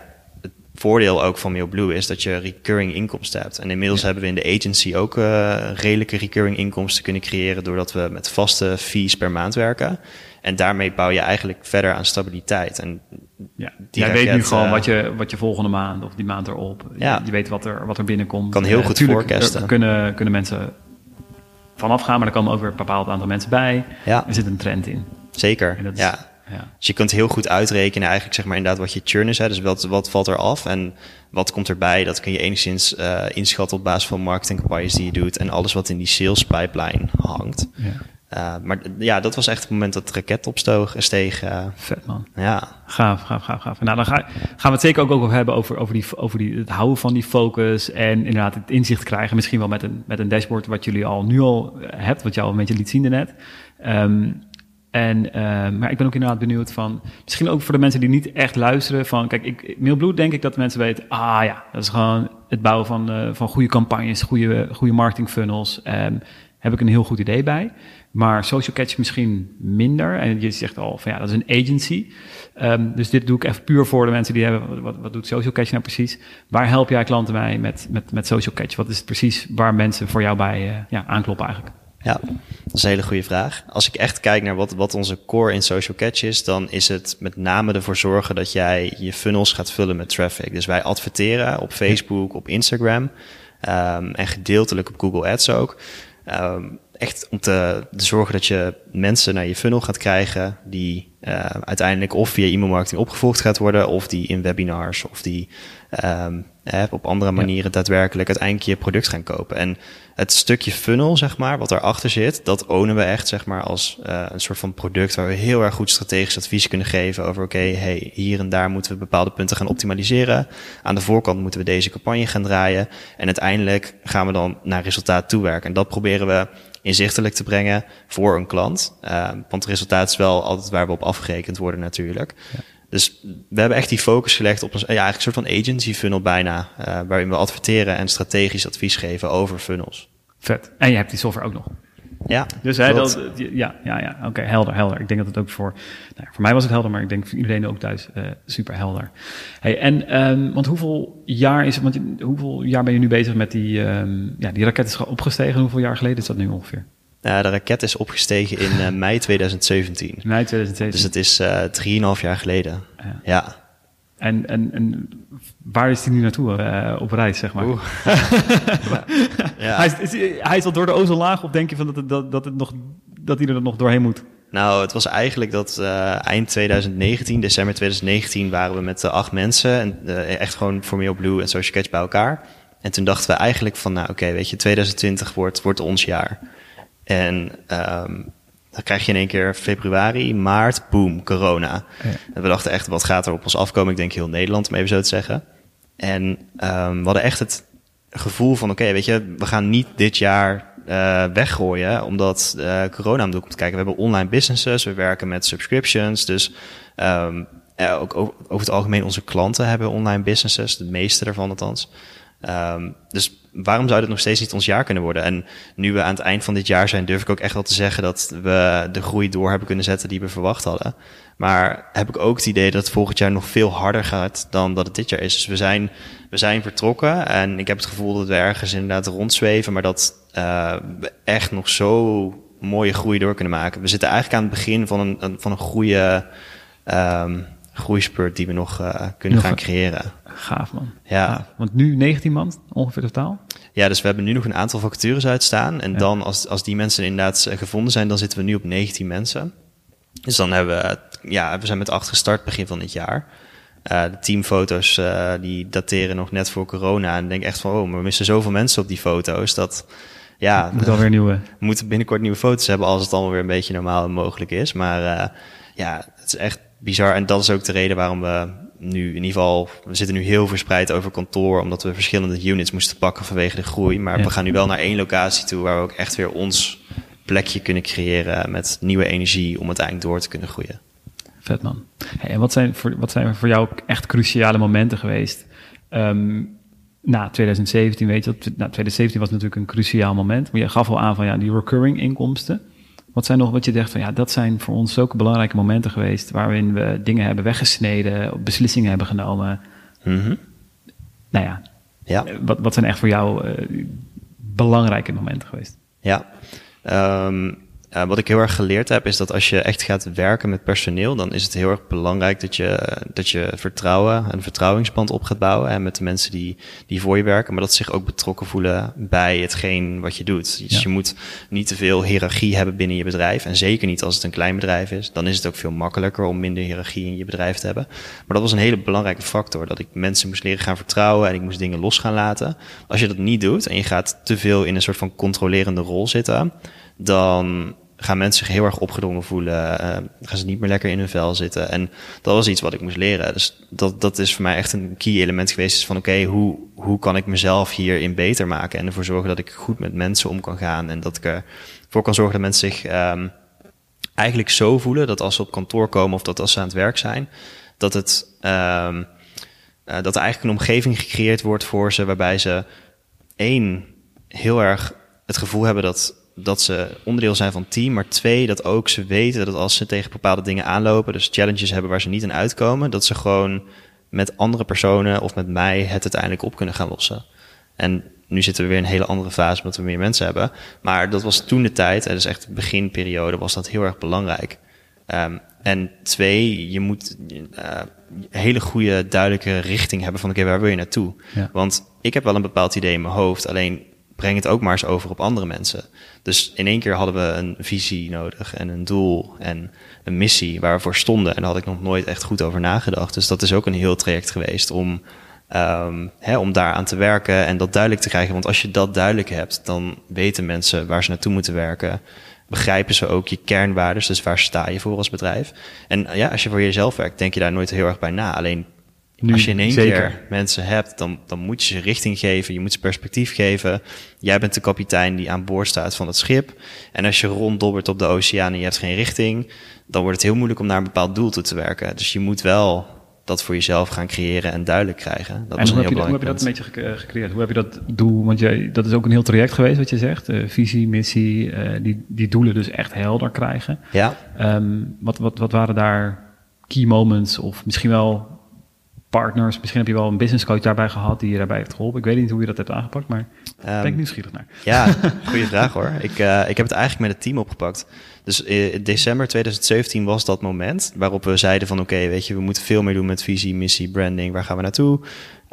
Speaker 1: voordeel ook van MailBlue is dat je recurring inkomsten hebt. En inmiddels hebben we in de agency ook uh, redelijke recurring inkomsten kunnen creëren doordat we met vaste fees per maand werken. En daarmee bouw je eigenlijk verder aan stabiliteit. En
Speaker 2: ja, jij weet nu gewoon uh, wat, je, wat je volgende maand of die maand erop. Ja. Je, weet wat er, wat er binnenkomt.
Speaker 1: Kan heel uh, goed.
Speaker 2: Er kunnen, kunnen mensen vanaf gaan, maar er komen ook weer een bepaald aantal mensen bij. Ja. Er zit een trend in.
Speaker 1: Zeker. ja. Ja. Dus je kunt heel goed uitrekenen eigenlijk zeg maar inderdaad wat je churn is. Hè? Dus wat, wat valt er af en wat komt erbij. Dat kun je enigszins uh, inschatten op basis van marketingcampagnes die je doet. En alles wat in die sales pipeline hangt. Ja. Uh, maar ja, dat was echt het moment dat de raket opsteeg. Steeg, uh,
Speaker 2: Vet man.
Speaker 1: Ja.
Speaker 2: Gaaf, gaaf, gaaf, gaaf. Nou, dan ga, gaan we het zeker ook, ook hebben over, over, die, over die, het houden van die focus. En inderdaad het inzicht krijgen. Misschien wel met een, met een dashboard wat jullie al nu al hebt. Wat je al een beetje liet zien daarnet. Um, en, uh, maar ik ben ook inderdaad benieuwd van, misschien ook voor de mensen die niet echt luisteren, van kijk, ik, Mailbloed denk ik dat mensen weten, ah ja, dat is gewoon het bouwen van, uh, van goede campagnes, goede, goede marketing funnels. Um, heb ik een heel goed idee bij. Maar Social Catch misschien minder. En je zegt al van ja, dat is een agency. Um, dus dit doe ik echt puur voor de mensen die hebben, wat, wat doet Social Catch nou precies? Waar help jij klanten bij met, met, met Social Catch? Wat is het precies waar mensen voor jou bij uh, ja, aankloppen eigenlijk?
Speaker 1: Ja, dat is een hele goede vraag. Als ik echt kijk naar wat, wat onze core in social catch is, dan is het met name ervoor zorgen dat jij je funnels gaat vullen met traffic. Dus wij adverteren op Facebook, op Instagram um, en gedeeltelijk op Google Ads ook. Um, echt om te, te, zorgen dat je mensen naar je funnel gaat krijgen die uh, uiteindelijk of via e-mailmarketing opgevolgd gaat worden, of die in webinars of die um, op andere manieren daadwerkelijk uiteindelijk je product gaan kopen. En het stukje funnel, zeg maar, wat daarachter zit, dat ownen we echt, zeg maar, als uh, een soort van product waar we heel erg goed strategisch advies kunnen geven over, oké, hey, hier en daar moeten we bepaalde punten gaan optimaliseren. Aan de voorkant moeten we deze campagne gaan draaien. En uiteindelijk gaan we dan naar resultaat toewerken. En dat proberen we inzichtelijk te brengen voor een klant. Uh, want het resultaat is wel altijd waar we op afgerekend worden natuurlijk. Ja. Dus we hebben echt die focus gelegd op een, ja, eigenlijk een soort van agency funnel bijna. Uh, waarin we adverteren en strategisch advies geven over funnels.
Speaker 2: Vet. En je hebt die software ook nog.
Speaker 1: Ja.
Speaker 2: Dus hij dat, ja, ja, ja. Oké, helder, helder. Ik denk dat het ook voor, nou, voor mij was het helder, maar ik denk voor iedereen ook thuis uh, super helder. Hey, en, um, want hoeveel jaar is het, want hoeveel jaar ben je nu bezig met die, um, ja, die raket is opgestegen? Hoeveel jaar geleden is dat nu ongeveer?
Speaker 1: Uh, de raket is opgestegen in uh, mei 2017.
Speaker 2: Mei 2017.
Speaker 1: Dus het is uh, 3,5 jaar geleden. Ja. ja.
Speaker 2: En, en, en waar is hij nu naartoe uh, op reis, zeg maar? ja. hij, is, is, hij is al door de ozonlaag of denk je van dat, het, dat, dat, het nog, dat hij er nog doorheen moet?
Speaker 1: Nou, het was eigenlijk dat uh, eind 2019, december 2019, waren we met uh, acht mensen. En, echt gewoon Formeel Blue en Social Catch bij elkaar. En toen dachten we eigenlijk van, nou oké, okay, weet je, 2020 wordt, wordt ons jaar. En um, dan krijg je in één keer februari, maart, boom, corona. Ja. En we dachten echt, wat gaat er op ons afkomen? Ik denk heel Nederland, om even zo te zeggen. En um, we hadden echt het gevoel van, oké, okay, weet je, we gaan niet dit jaar uh, weggooien, omdat uh, corona om de hoek komt kijken. We hebben online businesses, we werken met subscriptions, dus um, ja, ook over, over het algemeen onze klanten hebben online businesses, de meeste daarvan althans. Um, dus waarom zou dit nog steeds niet ons jaar kunnen worden? En nu we aan het eind van dit jaar zijn, durf ik ook echt wel te zeggen dat we de groei door hebben kunnen zetten die we verwacht hadden. Maar heb ik ook het idee dat het volgend jaar nog veel harder gaat dan dat het dit jaar is. Dus we zijn, we zijn vertrokken en ik heb het gevoel dat we ergens inderdaad rondzweven, maar dat we echt nog zo mooie groei door kunnen maken. We zitten eigenlijk aan het begin van een, van een goede um, groeispurt die we nog uh, kunnen nog gaan creëren.
Speaker 2: Gaaf man.
Speaker 1: Ja.
Speaker 2: Gaaf. Want nu 19 man ongeveer totaal?
Speaker 1: Ja, dus we hebben nu nog een aantal vacatures uitstaan. En ja. dan als, als die mensen inderdaad gevonden zijn, dan zitten we nu op 19 mensen. Dus dan hebben we, ja, we zijn met acht gestart begin van dit jaar. Uh, de teamfoto's uh, die dateren nog net voor corona. En ik denk echt van, oh, maar we missen zoveel mensen op die foto's. Dat, ja,
Speaker 2: moet alweer nieuwe.
Speaker 1: We moeten binnenkort nieuwe foto's hebben als het allemaal weer een beetje normaal en mogelijk is. Maar uh, ja, het is echt bizar. En dat is ook de reden waarom we nu in ieder geval, we zitten nu heel verspreid over kantoor, omdat we verschillende units moesten pakken vanwege de groei. Maar ja. we gaan nu wel naar één locatie toe waar we ook echt weer ons plekje kunnen creëren met nieuwe energie om uiteindelijk door te kunnen groeien.
Speaker 2: Vet man. Hey, en wat zijn, voor, wat zijn voor jou echt cruciale momenten geweest? Um, na 2017, weet je, dat, nou, 2017 was natuurlijk een cruciaal moment. Maar je gaf al aan van ja, die recurring inkomsten. Wat zijn nog wat je zegt van ja, dat zijn voor ons zulke belangrijke momenten geweest waarin we dingen hebben weggesneden, beslissingen hebben genomen.
Speaker 1: Mm -hmm.
Speaker 2: Nou ja,
Speaker 1: ja.
Speaker 2: Wat, wat zijn echt voor jou uh, belangrijke momenten geweest?
Speaker 1: Ja, um, uh, wat ik heel erg geleerd heb, is dat als je echt gaat werken met personeel, dan is het heel erg belangrijk dat je, dat je vertrouwen, een vertrouwingsband op gaat bouwen en met de mensen die, die voor je werken, maar dat ze zich ook betrokken voelen bij hetgeen wat je doet. Dus ja. je moet niet te veel hiërarchie hebben binnen je bedrijf. En zeker niet als het een klein bedrijf is. Dan is het ook veel makkelijker om minder hiërarchie in je bedrijf te hebben. Maar dat was een hele belangrijke factor, dat ik mensen moest leren gaan vertrouwen en ik moest dingen los gaan laten. Als je dat niet doet en je gaat te veel in een soort van controlerende rol zitten, dan gaan mensen zich heel erg opgedrongen voelen. Uh, gaan ze niet meer lekker in hun vel zitten. En dat was iets wat ik moest leren. Dus dat, dat is voor mij echt een key element geweest. Van oké, hoe, hoe kan ik mezelf hierin beter maken? En ervoor zorgen dat ik goed met mensen om kan gaan. En dat ik ervoor kan zorgen dat mensen zich um, eigenlijk zo voelen dat als ze op kantoor komen of dat als ze aan het werk zijn, dat het um, uh, dat er eigenlijk een omgeving gecreëerd wordt voor ze waarbij ze één heel erg het gevoel hebben dat dat ze onderdeel zijn van het team, maar twee, dat ook ze weten dat als ze tegen bepaalde dingen aanlopen, dus challenges hebben waar ze niet in uitkomen, dat ze gewoon met andere personen of met mij het uiteindelijk op kunnen gaan lossen. En nu zitten we weer in een hele andere fase omdat we meer mensen hebben. Maar dat was toen de tijd, en dus echt de beginperiode, was dat heel erg belangrijk. Um, en twee, je moet uh, hele goede, duidelijke richting hebben van oké, okay, waar wil je naartoe?
Speaker 2: Ja.
Speaker 1: Want ik heb wel een bepaald idee in mijn hoofd, alleen breng het ook maar eens over op andere mensen. Dus in één keer hadden we een visie nodig en een doel en een missie waar we voor stonden. En daar had ik nog nooit echt goed over nagedacht. Dus dat is ook een heel traject geweest om, um, hè, om daaraan te werken en dat duidelijk te krijgen. Want als je dat duidelijk hebt, dan weten mensen waar ze naartoe moeten werken. Begrijpen ze ook je kernwaarden, dus waar sta je voor als bedrijf. En ja, als je voor jezelf werkt, denk je daar nooit heel erg bij na. Alleen nu, Als je in één keer mensen hebt, dan, dan moet je ze richting geven, je moet ze perspectief geven. Jij bent de kapitein die aan boord staat van het schip. En als je ronddobbert op de oceaan en je hebt geen richting, dan wordt het heel moeilijk om naar een bepaald doel toe te werken. Dus je moet wel dat voor jezelf gaan creëren en duidelijk krijgen.
Speaker 2: Dat en hoe, heb je, hoe heb je dat een beetje gecreëerd? Hoe heb je dat doel? Want jij, dat is ook een heel traject geweest wat je zegt. Uh, visie, missie, uh, die, die doelen dus echt helder krijgen.
Speaker 1: Ja.
Speaker 2: Um, wat, wat, wat waren daar key moments of misschien wel partners. Misschien heb je wel een business coach daarbij gehad die je daarbij heeft geholpen. Ik weet niet hoe je dat hebt aangepakt, maar um, ben ik ehm, nieuwsgierig naar.
Speaker 1: Ja, goede vraag hoor. Ik, uh, ik heb het eigenlijk met het team opgepakt. Dus in december 2017 was dat moment waarop we zeiden van oké, weet je, we moeten veel meer doen met visie, missie, branding. Waar gaan we naartoe?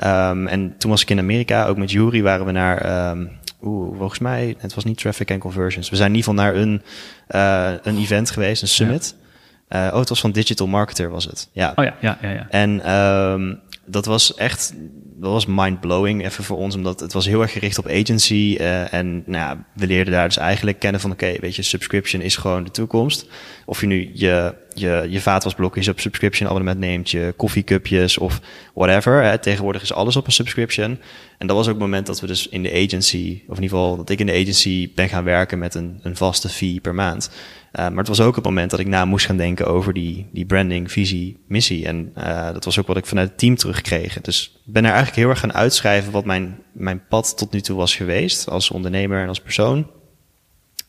Speaker 1: Um, en toen was ik in Amerika, ook met Jury waren we naar... Um, Oeh, volgens mij, het was niet Traffic and Conversions. We zijn in ieder geval naar een, uh, een event geweest, een summit. Ja. Uh, oh, het was van Digital Marketer was het. Ja.
Speaker 2: Oh ja, ja, ja. ja.
Speaker 1: En um, dat was echt, dat was mind-blowing even voor ons, omdat het was heel erg gericht op agency. Uh, en nou ja, we leerden daar dus eigenlijk kennen van, oké, weet je, subscription is gewoon de toekomst. Of je nu je, je, je vaatwasblokjes op subscription abonnement neemt, je koffiecupjes of whatever. Hè. Tegenwoordig is alles op een subscription. En dat was ook het moment dat we dus in de agency, of in ieder geval dat ik in de agency ben gaan werken met een, een vaste fee per maand. Uh, maar het was ook het moment dat ik na moest gaan denken over die, die branding, visie, missie. En uh, dat was ook wat ik vanuit het team terugkreeg. Dus ben er eigenlijk heel erg gaan uitschrijven wat mijn, mijn pad tot nu toe was geweest. Als ondernemer en als persoon.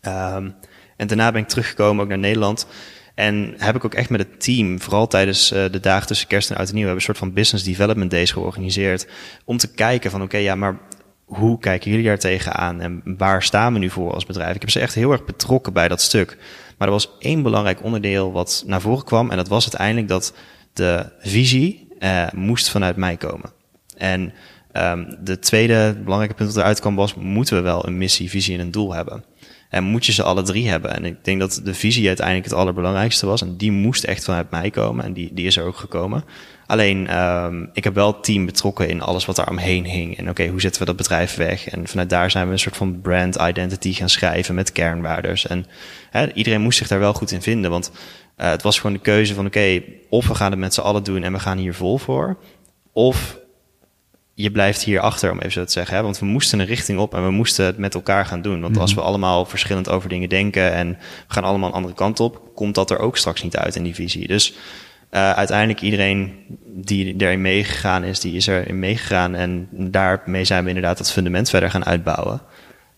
Speaker 1: Um, en daarna ben ik teruggekomen ook naar Nederland. En heb ik ook echt met het team, vooral tijdens uh, de dagen tussen kerst en oud en nieuw, hebben een soort van business development days georganiseerd. Om te kijken van oké, ja, maar hoe kijken jullie daar tegenaan en waar staan we nu voor als bedrijf? Ik heb ze echt heel erg betrokken bij dat stuk. Maar er was één belangrijk onderdeel wat naar voren kwam. En dat was uiteindelijk dat de visie uh, moest vanuit mij komen. En um, de tweede belangrijke punt dat eruit kwam was, moeten we wel een missie, visie en een doel hebben. En moet je ze alle drie hebben. En ik denk dat de visie uiteindelijk het allerbelangrijkste was. En die moest echt vanuit mij komen. En die, die is er ook gekomen. Alleen, um, ik heb wel het team betrokken in alles wat daar omheen hing. En oké, hoe zetten we dat bedrijf weg? En vanuit daar zijn we een soort van brand identity gaan schrijven met kernwaardes. En iedereen moest zich daar wel goed in vinden. Want uh, het was gewoon de keuze van oké, of we gaan het met z'n allen doen en we gaan hier vol voor. Of je blijft hier achter, om even zo te zeggen. Hè? Want we moesten een richting op en we moesten het met elkaar gaan doen. Want als mhm. we allemaal verschillend over dingen denken en we gaan allemaal een andere kant op, komt dat er ook straks niet uit in die visie. Dus uh, uiteindelijk iedereen die erin meegegaan is, die is erin meegegaan. En daarmee zijn we inderdaad dat fundament verder gaan uitbouwen.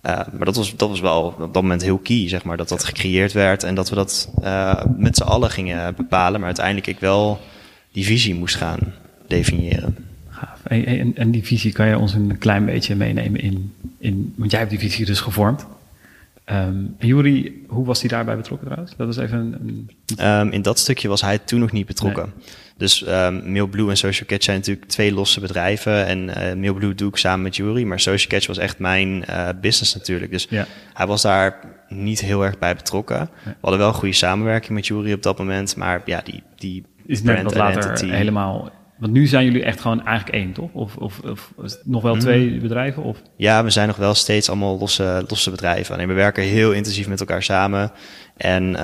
Speaker 1: Uh, maar dat was, dat was wel op dat moment heel key, zeg maar, dat dat gecreëerd werd en dat we dat uh, met z'n allen gingen bepalen. Maar uiteindelijk ik wel die visie moest gaan definiëren.
Speaker 2: En, en, die visie kan je ons een klein beetje meenemen in, in want jij hebt die visie dus gevormd. Um, Jury, hoe was hij daarbij betrokken trouwens? Dat was even een...
Speaker 1: Um, in dat stukje was hij toen nog niet betrokken. Dus um, Mailblue en Social Catch zijn natuurlijk twee losse bedrijven. En uh, Mailblue doe ik samen met Jury. Maar Social Catch was echt mijn uh, business natuurlijk. Dus ja. hij was daar niet heel erg bij betrokken. We hadden wel een goede samenwerking met Jury op dat moment. Maar ja, die, die
Speaker 2: is net wat later helemaal want nu zijn jullie echt gewoon eigenlijk één, toch? Of, of, of nog wel twee hmm. bedrijven? Of?
Speaker 1: Ja, we zijn nog wel steeds allemaal losse, losse bedrijven. Alleen we werken heel intensief met elkaar samen. En uh,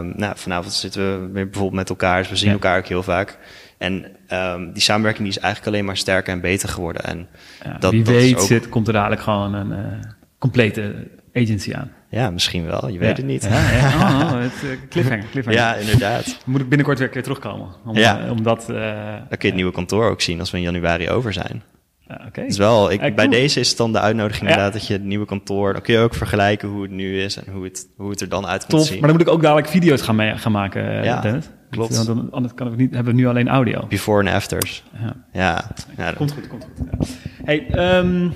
Speaker 1: nou, vanavond zitten we bijvoorbeeld met elkaar. Dus we zien elkaar ook heel vaak. En um, die samenwerking die is eigenlijk alleen maar sterker en beter geworden. En
Speaker 2: ja, dat, wie dat weet ook... zit, komt er dadelijk gewoon een uh, complete agency aan.
Speaker 1: Ja, misschien wel. Je weet het niet.
Speaker 2: Ja, ja. Oh, oh, het, uh, cliffhanger, cliffhanger.
Speaker 1: Ja, inderdaad.
Speaker 2: Moet ik binnenkort weer een keer terugkomen. Om,
Speaker 1: ja.
Speaker 2: Uh, omdat,
Speaker 1: uh, Dan kun je het nieuwe kantoor ook zien als we in januari over zijn. Ja, okay. Dus wel, ik, bij deze is het dan de uitnodiging inderdaad dat je het nieuwe kantoor, dan kun je ook vergelijken hoe het nu is en hoe het, hoe het er dan uit komt zien.
Speaker 2: Maar dan moet ik ook dadelijk video's gaan, mee, gaan maken, ja, Dennis. Klopt. Want dan, anders kan ik niet, hebben we nu alleen audio.
Speaker 1: Before en afters. Ja. ja.
Speaker 2: ja komt goed, komt goed. Hey, um,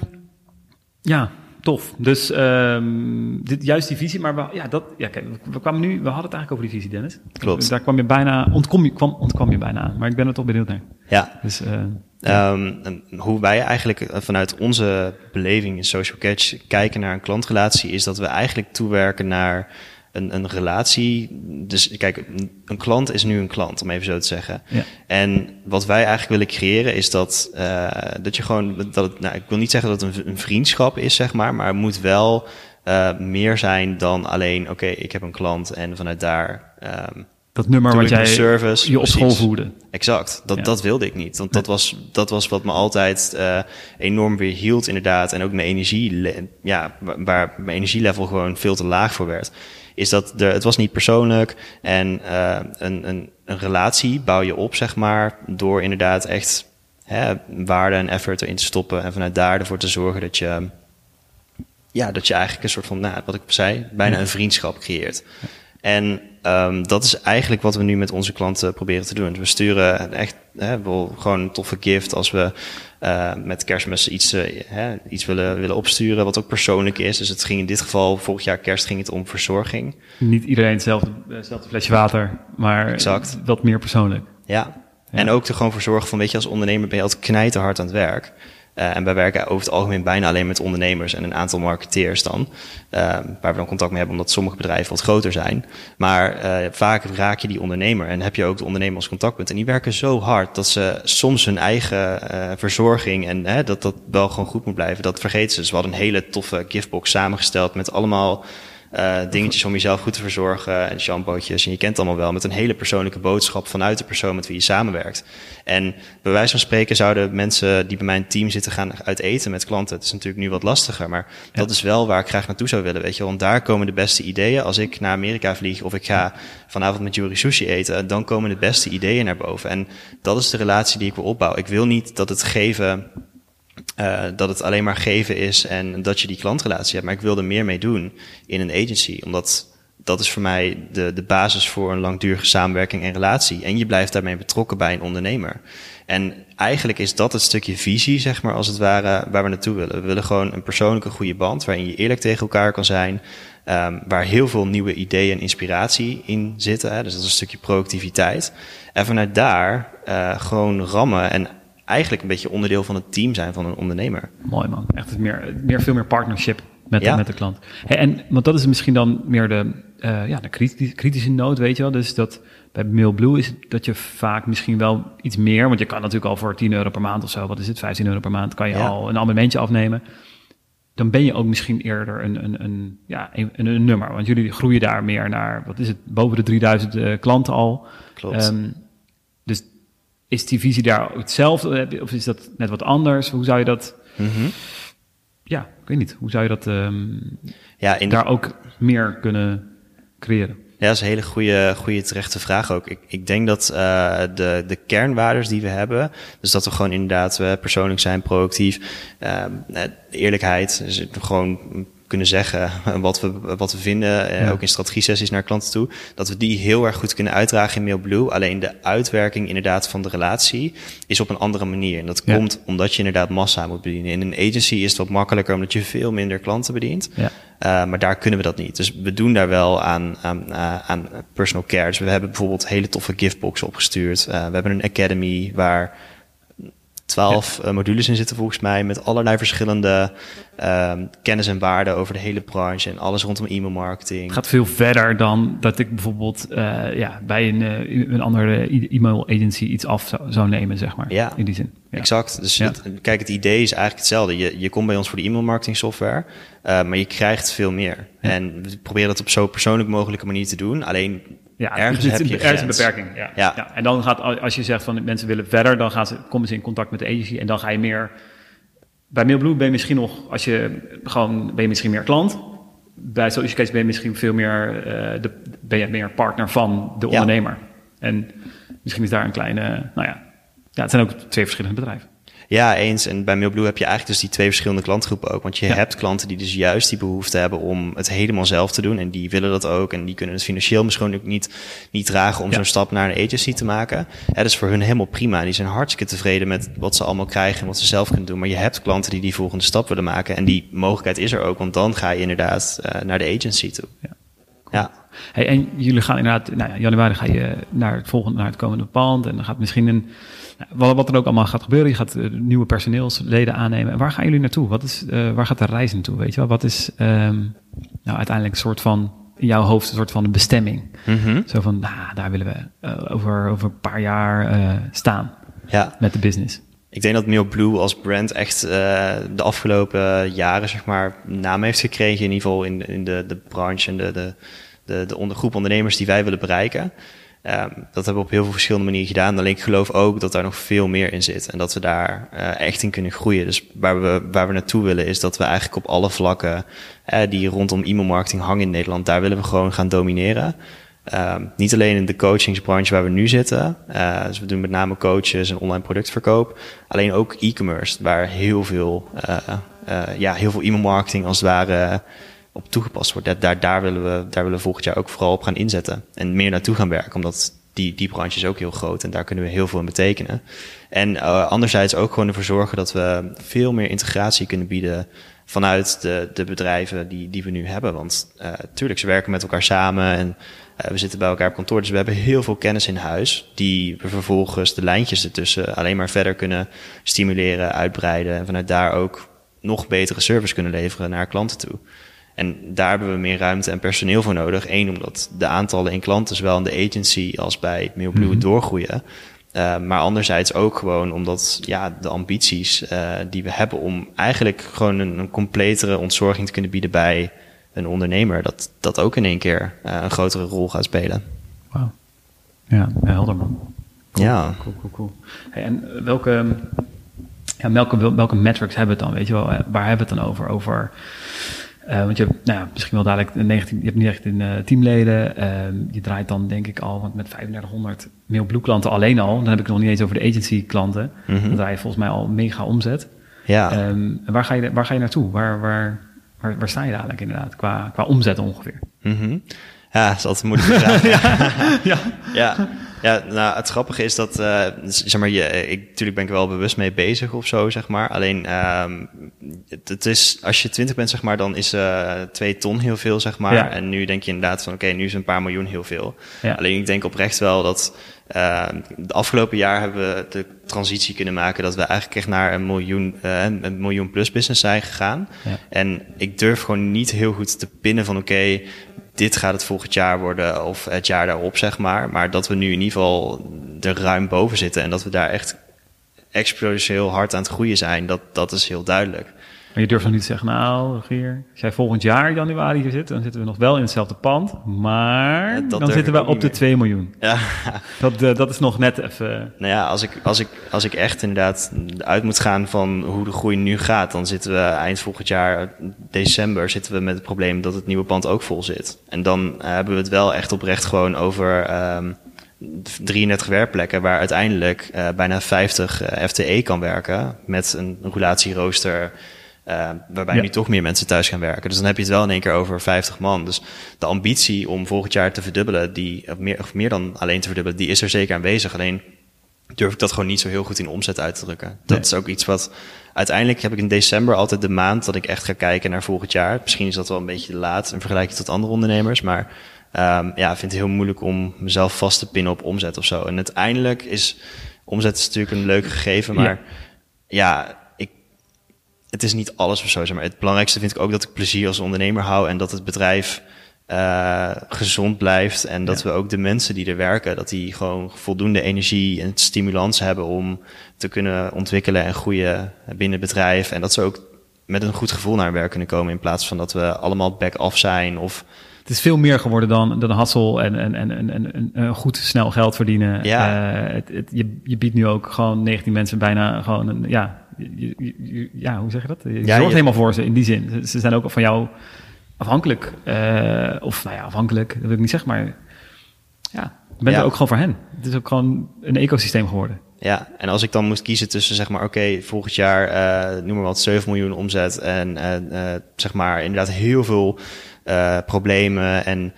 Speaker 2: ja, tof. Dus ehm, dit, juist die visie, maar we, ja, dat, ja, kijk, we, kwamen nu, we hadden het eigenlijk over die visie, Dennis.
Speaker 1: Klopt.
Speaker 2: Daar kwam je bijna, ontkom je, kwam, ontkwam je bijna aan, maar ik ben er toch benieuwd naar.
Speaker 1: Ja,
Speaker 2: Dus, eh,
Speaker 1: Ehm, hoe wij eigenlijk eh, vanuit onze beleving in Social Catch kijken naar een klantrelatie, is dat we eigenlijk toewerken naar een, een relatie. Dus kijk, een, klant is nu een klant, om even zo te zeggen.
Speaker 2: Ja.
Speaker 1: En wat wij eigenlijk willen creëren is dat, eh, dat je gewoon, dat het, nou, ik wil niet zeggen dat het een, een vriendschap is, zeg maar, maar het moet wel eh, meer zijn dan alleen, oké, ik heb een klant en vanuit daar. ehm,
Speaker 2: dat nummer wat jij
Speaker 1: service,
Speaker 2: je op school voerde.
Speaker 1: Exact, dat,
Speaker 2: Ja.
Speaker 1: dat wilde ik niet. Want dat was, dat was wat me altijd eh, enorm weer hield, inderdaad. En ook mijn energie, ja, wa- waar mijn energielevel gewoon veel te laag voor werd. Is dat er, het was niet persoonlijk. En eh, een, een, een relatie bouw je op, zeg maar, door inderdaad echt hè, waarde en effort erin te stoppen. En vanuit daar ervoor te zorgen dat je, ja, dat je eigenlijk een soort van, nou, wat ik zei, bijna een vriendschap creëert. En ehm, dat is eigenlijk wat we nu met onze klanten proberen te doen. We sturen echt hè, gewoon een toffe gift als we eh, met kerstmis iets, eh, hè, iets willen, willen opsturen wat ook persoonlijk is. Dus het ging in dit geval, vorig jaar kerst ging het om verzorging.
Speaker 2: Niet iedereen hetzelfde, hetzelfde flesje water, maar
Speaker 1: Exact.
Speaker 2: wat meer persoonlijk.
Speaker 1: Ja. En ook er gewoon voor zorgen van, weet je, als ondernemer ben je altijd knijterhard aan het werk. Eh, en wij werken over het algemeen bijna alleen met ondernemers en een aantal marketeers dan. eh, waar we dan contact mee hebben, omdat sommige bedrijven wat groter zijn. Maar eh, vaak raak je die ondernemer en heb je ook de ondernemer als contactpunt. En die werken zo hard dat ze soms hun eigen eh, verzorging en hè, dat dat wel gewoon goed moet blijven. Dat vergeten ze. Dus we hadden een hele toffe giftbox samengesteld met allemaal eh, dingetjes om jezelf goed te verzorgen en shampootjes. En je kent het allemaal wel met een hele persoonlijke boodschap vanuit de persoon met wie je samenwerkt. En bij wijze van spreken zouden mensen die bij mijn team zitten gaan uit eten met klanten. Het is natuurlijk nu wat lastiger, maar dat is wel waar ik graag naartoe zou willen. Weet je, want daar komen de beste ideeën. Als ik naar Amerika vlieg of ik ga vanavond met Yuri Sushi eten, dan komen de beste ideeën naar boven. En dat is de relatie die ik wil opbouwen. Ik wil niet dat het geven eh, dat het alleen maar geven is en dat je die klantrelatie hebt. Maar ik wil er meer mee doen in een agency. Omdat dat is voor mij de, de basis voor een langdurige samenwerking en relatie. En je blijft daarmee betrokken bij een ondernemer. En eigenlijk is dat het stukje visie, zeg maar, als het ware, waar we naartoe willen. We willen gewoon een persoonlijke goede band waarin je eerlijk tegen elkaar kan zijn. ehm, waar heel veel nieuwe ideeën en inspiratie in zitten. Hè? Dus dat is een stukje productiviteit. En vanuit daar eh, gewoon rammen en eigenlijk een beetje onderdeel van het team zijn van een ondernemer.
Speaker 2: Mooi man. Echt meer, meer, veel meer partnership met,
Speaker 1: Ja.
Speaker 2: de, met de klant. Hey, en, want dat is misschien dan meer de, eh, ja, de kriti- kritische noot, weet je wel. Dus dat bij MailBlue is het dat je vaak misschien wel iets meer... want je kan natuurlijk al voor 10 euro per maand of zo... wat is het, 15 euro per maand... kan je
Speaker 1: Ja.
Speaker 2: al een abonnementje afnemen. Dan ben je ook misschien eerder een, een, een, ja, een, een nummer. Want jullie groeien daar meer naar, wat is het, boven de 3000 eh, klanten al.
Speaker 1: Klopt.
Speaker 2: Ehm, is die visie daar hetzelfde? Of is dat net wat anders? Hoe zou je dat...
Speaker 1: Mhm.
Speaker 2: Ja, ik weet niet. Hoe zou je dat ehm,
Speaker 1: Ja, in
Speaker 2: daar ook meer kunnen creëren?
Speaker 1: Ja, dat is een hele goede, goede terechte vraag ook. Ik, ik denk dat eh, de, de kernwaardes die we hebben, dus dat we gewoon inderdaad persoonlijk zijn, proactief, eh, eh, eerlijkheid, dus gewoon kunnen zeggen wat we, wat we vinden, eh,
Speaker 2: Ja.
Speaker 1: ook in strategie-sessies naar klanten toe, dat we die heel erg goed kunnen uitdragen in MailBlue. Alleen de uitwerking inderdaad van de relatie is op een andere manier. En dat
Speaker 2: Ja.
Speaker 1: komt omdat je inderdaad massa moet bedienen. In een agency is het wat makkelijker omdat je veel minder klanten bedient.
Speaker 2: Ja.
Speaker 1: Uh, maar daar kunnen we dat niet. Dus we doen daar wel aan, aan, uh, aan personal care. Dus we hebben bijvoorbeeld hele toffe giftboxen opgestuurd. Uh, we hebben een academy waar twaalf ja. modules in zitten volgens mij. Met allerlei verschillende um, kennis en waarden over de hele branche. En alles rondom e-mail marketing.
Speaker 2: Het gaat veel verder dan dat ik bijvoorbeeld uh, ja, bij een, uh, een andere e-mail agency iets af zou, zou, nemen, zeg maar.
Speaker 1: Ja,
Speaker 2: in die zin.
Speaker 1: Ja. Exact. Dus het, kijk, het idee is eigenlijk hetzelfde. Je, je komt bij ons voor de e-mail marketing software. Uh, maar je krijgt veel meer. Ja. En we proberen dat op zo persoonlijk mogelijke manier te doen. Alleen
Speaker 2: ja,
Speaker 1: ergens
Speaker 2: dit,
Speaker 1: heb je
Speaker 2: ergens
Speaker 1: een
Speaker 2: beperking. Ja. Ja. ja. En dan gaat, als je zegt van mensen willen verder, dan gaan ze, komen ze in contact met de agency en dan ga je meer. Bij Mailblue ben je misschien nog, als je gewoon, ben je misschien meer klant. Bij Social Case ben je misschien veel meer, uh, de, ben je meer partner van de ondernemer. En misschien is daar een kleine, nou ja, ja, het zijn ook twee verschillende bedrijven.
Speaker 1: Ja, eens. En bij Mailblue heb je eigenlijk dus die twee verschillende klantgroepen ook. Want je
Speaker 2: Ja.
Speaker 1: hebt klanten die dus juist die behoefte hebben om het helemaal zelf te doen. En die willen dat ook. En die kunnen het financieel misschien ook niet, niet dragen om
Speaker 2: Ja.
Speaker 1: zo'n stap naar een agency te maken. Dat is voor hun helemaal prima. Die zijn hartstikke tevreden met wat ze allemaal krijgen en wat ze zelf kunnen doen. Maar je hebt klanten die die volgende stap willen maken. En die mogelijkheid is er ook. Want dan ga je inderdaad eh, naar de agency toe.
Speaker 2: Ja.
Speaker 1: Ja.
Speaker 2: Hey, en jullie gaan inderdaad, nou ja, januari ga je naar het volgende, naar het komende pand. En dan gaat misschien een, nou, wat, wat er ook allemaal gaat gebeuren. Je gaat eh, nieuwe personeelsleden aannemen. En waar gaan jullie naartoe? Wat is, eh, waar gaat de reis naartoe? Weet je wel? Wat is ehm, nou uiteindelijk een soort van, in jouw hoofd, een soort van een bestemming?
Speaker 1: Mhm.
Speaker 2: Zo van, nou, daar willen we eh, over, over een paar jaar eh, staan
Speaker 1: ja.
Speaker 2: met de business.
Speaker 1: Ik denk dat Mailblue als brand echt eh, de afgelopen jaren zeg maar naam heeft gekregen. In ieder geval in, in de, de branche en de, de, de, de ondergroep ondernemers die wij willen bereiken. Ehm, dat hebben we op heel veel verschillende manieren gedaan. Alleen ik geloof ook dat daar nog veel meer in zit. En dat we daar eh, echt in kunnen groeien. Dus waar we, waar we naartoe willen is dat we eigenlijk op alle vlakken eh, die rondom e-mailmarketing hangen in Nederland. Daar willen we gewoon gaan domineren. Ehm, niet alleen in de coachingsbranche waar we nu zitten. Eh, dus we doen met name coaches en online productverkoop. Alleen ook e-commerce, waar heel veel, ja, heel veel e-mailmarketing als het ware op toegepast wordt. Daar, daar, willen we, daar willen we volgend jaar ook vooral op gaan inzetten. En meer naartoe gaan werken, omdat die, die branche is ook heel groot en daar kunnen we heel veel in betekenen. En uh, anderzijds ook gewoon ervoor zorgen dat we veel meer integratie kunnen bieden vanuit de, de bedrijven die, die we nu hebben. Want uh, tuurlijk, ze werken met elkaar samen en uh, we zitten bij elkaar op kantoor. Dus we hebben heel veel kennis in huis die we vervolgens de lijntjes ertussen alleen maar verder kunnen stimuleren, uitbreiden. En vanuit daar ook nog betere service kunnen leveren naar klanten toe. En daar hebben we meer ruimte en personeel voor nodig. Eén, omdat de aantallen in klanten, zowel in de agency als bij Mailblue, mm -hmm. doorgroeien. Uh, maar anderzijds ook gewoon omdat ja, de ambities uh, die we hebben om eigenlijk gewoon een, een, completere ontzorging te kunnen bieden bij een ondernemer, dat dat ook in één keer uh, een grotere rol gaat spelen.
Speaker 2: Wauw. Ja, helder man.
Speaker 1: Cool, ja.
Speaker 2: Cool, cool, cool. Hey, en welke, ja, welke, welke metrics hebben we het dan? Weet je wel, waar hebben we het dan over? Over uh, want je hebt nou ja, misschien wel dadelijk 19, je hebt niet echt in uh, teamleden. Uh, je draait dan denk ik al want met 3500 Mailblue klanten alleen al. Dan heb ik het nog niet eens over de agency klanten. Mm -hmm. Dan draai je volgens mij al mega omzet.
Speaker 1: Ja.
Speaker 2: Um, waar, ga je, waar ga je naartoe? Waar, waar, waar, waar sta je dadelijk inderdaad qua, qua omzet ongeveer?
Speaker 1: Mm -hmm. Ja, dat is altijd vraag.
Speaker 2: ja. ja.
Speaker 1: ja. Ja, nou, het grappige is dat, uh, zeg maar, je, ik, natuurlijk ben ik er wel bewust mee bezig of zo, zeg maar. Alleen, um, het, het, is, als je twintig bent, zeg maar, dan is uh, twee ton heel veel, zeg maar.
Speaker 2: Ja.
Speaker 1: En nu denk je inderdaad van, oké, okay, nu is een paar miljoen heel veel.
Speaker 2: Ja.
Speaker 1: Alleen ik denk oprecht wel dat, uh, de afgelopen jaar hebben we de transitie kunnen maken dat we eigenlijk echt naar een miljoen, uh, een miljoen plus business zijn gegaan.
Speaker 2: Ja.
Speaker 1: En ik durf gewoon niet heel goed te pinnen van, oké, okay, dit gaat het volgend jaar worden of het jaar daarop, zeg maar. Maar dat we nu in ieder geval er ruim boven zitten en dat we daar echt exponentieel hard aan het groeien zijn, dat, dat is heel duidelijk.
Speaker 2: Maar je durft nog niet te zeggen, nou, Rogier, als jij volgend jaar januari hier zit, dan zitten we nog wel in hetzelfde pand, maar
Speaker 1: Ja,
Speaker 2: dan zitten we op de
Speaker 1: niet
Speaker 2: 2 miljoen.
Speaker 1: Ja,
Speaker 2: Dat, eh, dat is nog net even...
Speaker 1: nou ja, als ik, als, ik, als ik echt inderdaad uit moet gaan van hoe de groei nu gaat, dan zitten we eind volgend jaar, december, zitten we met het probleem dat het nieuwe pand ook vol zit. En dan uh, hebben we het wel echt oprecht gewoon over um, 33 werkplekken waar uiteindelijk uh, bijna 50 uh, FTE kan werken met een relatierooster. Uh, waarbij
Speaker 2: Ja.
Speaker 1: nu toch meer mensen thuis gaan werken. Dus dan heb je het wel in één keer over 50 man. Dus de ambitie om volgend jaar te verdubbelen, die, of, meer, of meer dan alleen te verdubbelen, die is er zeker aanwezig. Alleen durf ik dat gewoon niet zo heel goed in omzet uit te drukken. Dat
Speaker 2: Nee.
Speaker 1: is ook iets wat. Uiteindelijk heb ik in december altijd de maand dat ik echt ga kijken naar volgend jaar. Misschien is dat wel een beetje laat in vergelijking tot andere ondernemers. Maar um, ja, ik vind het heel moeilijk om mezelf vast te pinnen op omzet of zo. En uiteindelijk is omzet is natuurlijk een leuk gegeven, maar ja, het is niet alles of zo. Zeg maar. Het belangrijkste vind ik ook dat ik plezier als ondernemer hou en dat het bedrijf uh, gezond blijft. En dat
Speaker 2: Ja.
Speaker 1: we ook de mensen die er werken, dat die gewoon voldoende energie en stimulans hebben om te kunnen ontwikkelen en groeien binnen het bedrijf. En dat ze ook met een goed gevoel naar hun werk kunnen komen in plaats van dat we allemaal back-off zijn of
Speaker 2: Het is veel meer geworden dan, dan hassel en, en, en, en, en, goed snel geld verdienen.
Speaker 1: Ja.
Speaker 2: Eh, het, het, je, je biedt nu ook gewoon 19 mensen bijna gewoon een, ja, je, je- je- ja, hoe zeg je dat? Je
Speaker 1: Ja,
Speaker 2: zorgt helemaal voor ze in die zin. Ze- zijn ook van jou afhankelijk. eh, of nou ja, afhankelijk, dat wil ik niet zeggen, maar ja, je bent er ook gewoon voor hen. Het is ook gewoon een ecosysteem geworden.
Speaker 1: Ja, en als ik dan moest kiezen tussen zeg maar, oké, volgend jaar, uh, noem maar wat, 7 miljoen omzet en uh, zeg maar inderdaad heel veel uh, problemen en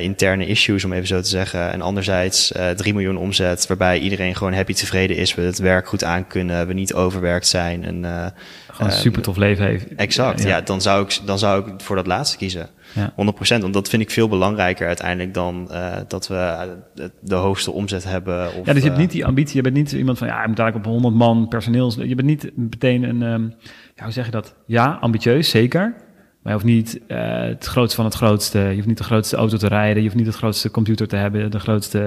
Speaker 1: interne issues, om even zo te zeggen. En anderzijds uh, 3 miljoen omzet, waarbij iedereen gewoon happy tevreden is, we het werk goed aankunnen, we niet overwerkt zijn. En,
Speaker 2: gewoon een super tof leven heeft.
Speaker 1: Exact, ja. ja. dan, zou ik, dan zou ik voor dat laatste kiezen. Ja. 100%, want dat vind ik veel belangrijker uiteindelijk dan uh, dat we de hoogste omzet hebben. Of,
Speaker 2: ja, dus je hebt niet die ambitie, je bent niet iemand van, ja, je moet eigenlijk op 100 man personeels. Je bent niet meteen een, um, ja, hoe zeg je dat? Ja, ambitieus, zeker. Maar je hoeft niet uh, het grootste van het grootste. Je hoeft niet de grootste auto te rijden. Je hoeft niet de grootste computer te hebben. De grootste,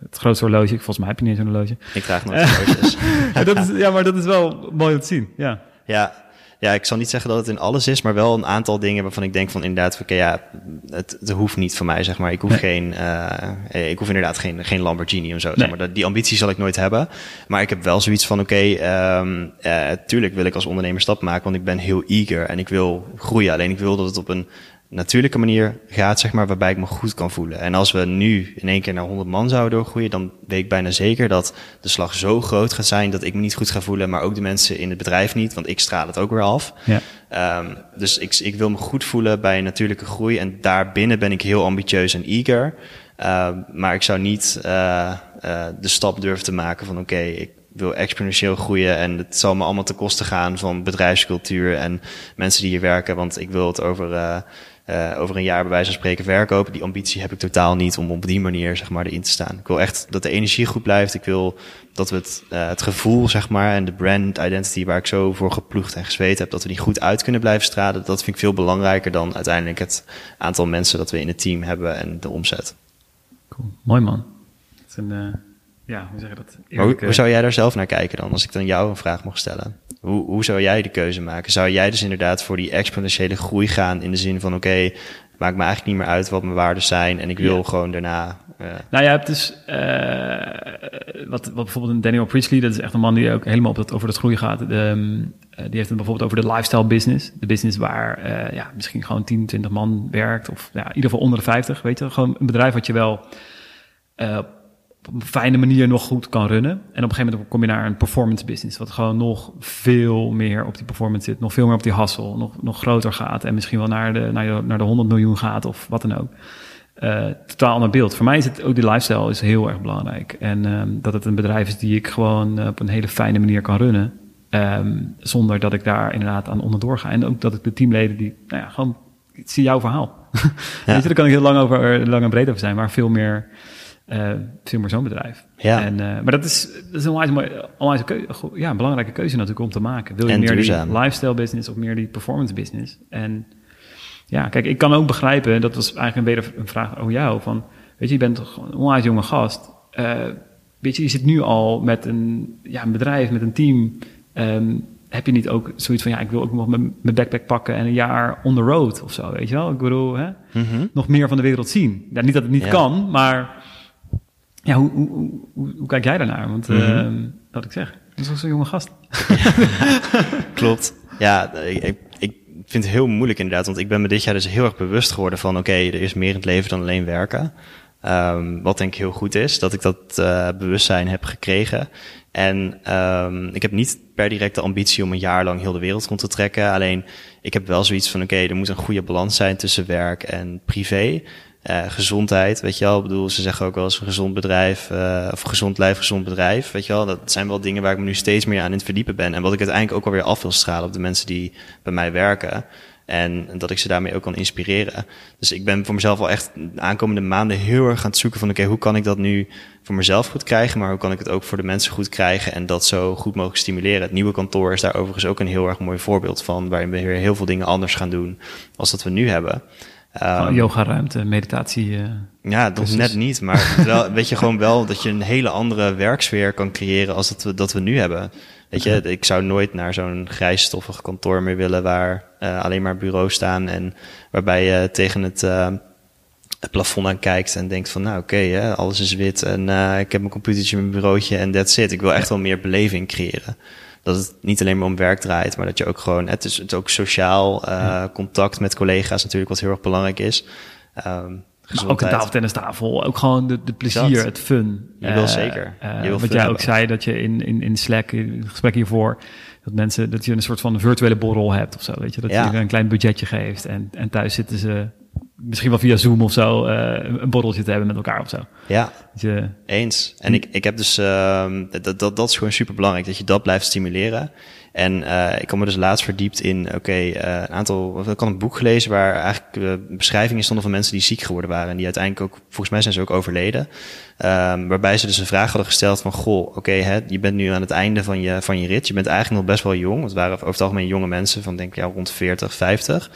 Speaker 2: het grootste horloge. Volgens mij heb je niet een horloge.
Speaker 1: Ik krijg nooit horloges.
Speaker 2: ja, dat is, ja, maar dat is wel mooi om te zien. Ja.
Speaker 1: Ja, ja, ik zal niet zeggen dat het in alles is, maar wel een aantal dingen waarvan ik denk van inderdaad, oké, ja, het, het hoeft niet voor mij, zeg maar. Ik hoef nee. geen, uh, ik hoef inderdaad geen, geen Lamborghini of zo, nee. zeg maar. Die ambitie zal ik nooit hebben. Maar ik heb wel zoiets van, oké, okay, um, uh, tuurlijk wil ik als ondernemer stap maken, want ik ben heel eager en ik wil groeien. Alleen ik wil dat het op een natuurlijke manier gaat, zeg maar, waarbij ik me goed kan voelen. En als we nu in één keer naar 100 man zouden doorgroeien, dan weet ik bijna zeker dat de slag zo groot gaat zijn dat ik me niet goed ga voelen, maar ook de mensen in het bedrijf niet, want ik straal het ook weer af. Ja. Um, dus ik, ik wil me goed voelen bij natuurlijke groei en daarbinnen ben ik heel ambitieus en eager. Uh, maar ik zou niet uh, uh, de stap durven te maken van oké, okay, ik wil exponentieel groeien en het zal me allemaal ten koste gaan van bedrijfscultuur en mensen die hier werken, want ik wil het over uh, over een jaar bij wijze van spreken verkopen. Die ambitie heb ik totaal niet om op die manier zeg maar erin te staan. Ik wil echt dat de energie goed blijft. Ik wil dat we het, uh, het gevoel zeg maar en de brand identity waar ik zo voor geploegd en gezweet heb, dat we die goed uit kunnen blijven stralen. Dat vind ik veel belangrijker dan uiteindelijk het aantal mensen dat we in het team hebben en de omzet.
Speaker 2: Cool. Mooi man. Het is een, uh, ja, hoe zeg je dat?
Speaker 1: Hoe, hoe zou jij daar zelf naar kijken dan, als ik dan jou een vraag mag stellen? Hoe, hoe zou jij de keuze maken? Zou jij dus inderdaad voor die exponentiële groei gaan in de zin van oké, okay, maakt me eigenlijk niet meer uit wat mijn waarden zijn en ik wil ja. gewoon daarna.
Speaker 2: Uh... Nou, je hebt dus uh, wat, wat bijvoorbeeld een Daniel Priestley, dat is echt een man die ook helemaal op het, over het groei gaat. De, um, die heeft het bijvoorbeeld over de lifestyle business. De business waar uh, ja, misschien gewoon 10, 20 man werkt. Of ja, in ieder geval onder de 50, weet je. Gewoon een bedrijf wat je wel op een fijne manier nog goed kan runnen. En op een gegeven moment kom je naar een performance business, wat gewoon nog veel meer op die performance zit, nog veel meer op die hustle, nog, nog groter gaat en misschien wel naar de, naar, de, naar de 100 miljoen gaat of wat dan ook. Uh, totaal ander beeld. Voor mij is het ook die lifestyle is heel erg belangrijk. En um, dat het een bedrijf is die ik gewoon uh, op een hele fijne manier kan runnen. Um, zonder dat ik daar inderdaad aan onderdoor ga. En ook dat ik de teamleden die, nou ja, gewoon, ik zie jouw verhaal. Ja. Daar kan ik heel lang, over, lang en breed over zijn, maar veel meer uh, veel meer zo'n bedrijf. Ja. En, uh, maar dat is, dat is een onwijs, mooi, onwijs keuze, ja, een belangrijke keuze natuurlijk om te maken. Wil je en meer duurzaam. die lifestyle business of meer die performance business? En ja, kijk, ik kan ook begrijpen, dat was eigenlijk weer een vraag over jou, van, weet je, je bent een onwijs jonge gast. Uh, weet je, je zit nu al met een, ja, een bedrijf, met een team. Um, heb je niet ook zoiets van, ja, ik wil ook nog mijn, mijn backpack pakken en een jaar on the road of zo, weet je wel? Ik bedoel, hè? Mm -hmm. nog meer van de wereld zien. Ja, niet dat het niet ja. kan, maar ja, hoe, hoe, hoe, hoe, kijk jij daarnaar? Want mm -hmm. ik zeg, dat is zo'n jonge gast.
Speaker 1: Klopt. Ja, ik, ik vind het heel moeilijk inderdaad, want ik ben me dit jaar dus heel erg bewust geworden van, oké, okay, er is meer in het leven dan alleen werken. Um, wat denk ik heel goed is, dat ik dat uh, bewustzijn heb gekregen. En um, ik heb niet per direct de ambitie om een jaar lang heel de wereld rond te trekken. Alleen ik heb wel zoiets van, oké, okay, er moet een goede balans zijn tussen werk en privé. Uh, gezondheid, weet je wel. Ik bedoel, ze zeggen ook wel eens een gezond bedrijf, uh, of gezond lijf, gezond bedrijf, weet je wel. Dat zijn wel dingen waar ik me nu steeds meer aan in het verdiepen ben. En wat ik uiteindelijk ook alweer af wil stralen op de mensen die bij mij werken. En dat ik ze daarmee ook kan inspireren. Dus ik ben voor mezelf al echt de aankomende maanden heel erg aan het zoeken van... oké, hoe kan ik dat nu voor mezelf goed krijgen... maar hoe kan ik het ook voor de mensen goed krijgen... en dat zo goed mogelijk stimuleren. Het nieuwe kantoor is daar overigens ook een heel erg mooi voorbeeld van... waarin we weer heel veel dingen anders gaan doen als dat we nu hebben.
Speaker 2: Um, yoga ruimte, meditatie. Uh,
Speaker 1: ja, nog net niet, maar wel, weet je gewoon wel dat je een hele andere werksfeer kan creëren als dat we, dat we nu hebben. Weet je, ik zou nooit naar zo'n grijsstoffig kantoor meer willen waar uh, alleen maar bureaus staan en waarbij je tegen het, uh, het plafond aan kijkt en denkt van nou oké, okay, alles is wit en ik heb mijn computertje, mijn bureautje en that's it. Ik wil echt wel meer beleving creëren dat het niet alleen maar om werk draait, maar dat je ook gewoon, het is het ook sociaal uh, contact met collega's natuurlijk, wat heel erg belangrijk is. Um,
Speaker 2: ook een tafeltennistafel, ook gewoon de, de plezier, het fun.
Speaker 1: Je wil zeker.
Speaker 2: Je wil wat jij ook zei, dat je in, in, in Slack, in het gesprek hiervoor, dat mensen, dat je een soort van virtuele borrel hebt of zo, weet je. Dat je een klein budgetje geeft en, en thuis zitten ze misschien wel via Zoom of zo uh, een borreltje te hebben met elkaar of zo.
Speaker 1: Ja, je, eens. En ik, ik heb dus, uh, dat, dat, dat is gewoon super belangrijk, dat je dat blijft stimuleren. En uh, ik kom me dus laatst verdiept in, oké, okay, uh, een aantal, ik had een boek gelezen waar eigenlijk uh, beschrijvingen stonden van mensen die ziek geworden waren. En die uiteindelijk ook, volgens mij zijn ze ook overleden. Um, waarbij ze dus een vraag hadden gesteld van, goh, oké, okay, je bent nu aan het einde van je, van je rit. Je bent eigenlijk nog best wel jong. Het waren over het algemeen jonge mensen van, denk ik, ja, rond 40, 50.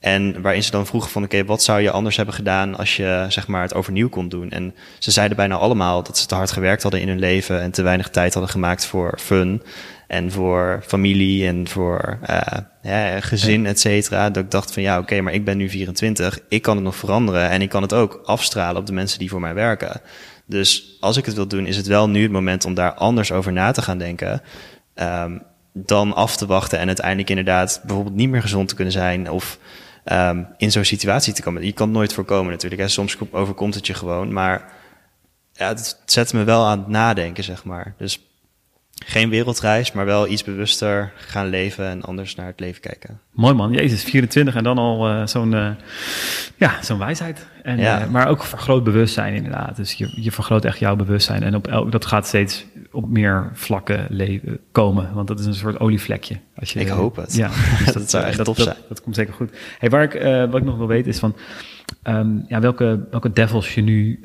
Speaker 1: En waarin ze dan vroegen van, oké, okay, wat zou je anders hebben gedaan als je, zeg maar, het overnieuw kon doen? En ze zeiden bijna allemaal dat ze te hard gewerkt hadden in hun leven en te weinig tijd hadden gemaakt voor fun en voor familie en voor uh, ja, gezin, et cetera. Dat ik dacht van ja, oké, okay, maar ik ben nu 24. Ik kan het nog veranderen en ik kan het ook afstralen op de mensen die voor mij werken. Dus als ik het wil doen, is het wel nu het moment om daar anders over na te gaan denken. Um, dan af te wachten en uiteindelijk inderdaad bijvoorbeeld niet meer gezond te kunnen zijn of um, in zo'n situatie te komen. Je kan het nooit voorkomen natuurlijk. Hè. Soms overkomt het je gewoon, maar ja, het zet me wel aan het nadenken, zeg maar. Dus geen wereldreis, maar wel iets bewuster gaan leven en anders naar het leven kijken.
Speaker 2: Mooi man, Jezus, 24 en dan al uh, zo'n uh, ja, zo'n wijsheid. En, ja. uh, maar ook groot bewustzijn inderdaad. Dus je, je vergroot echt jouw bewustzijn en op elk, dat gaat steeds op meer vlakken leven, komen. Want dat is een soort olievlekje.
Speaker 1: Als je, ik hoop het.
Speaker 2: Ja,
Speaker 1: dus dat, dat, zou echt
Speaker 2: dat,
Speaker 1: tof zijn.
Speaker 2: Dat, dat, komt zeker goed. Hey, waar ik, wat ik nog wil weten is van... Um, ja, welke, welke devils je nu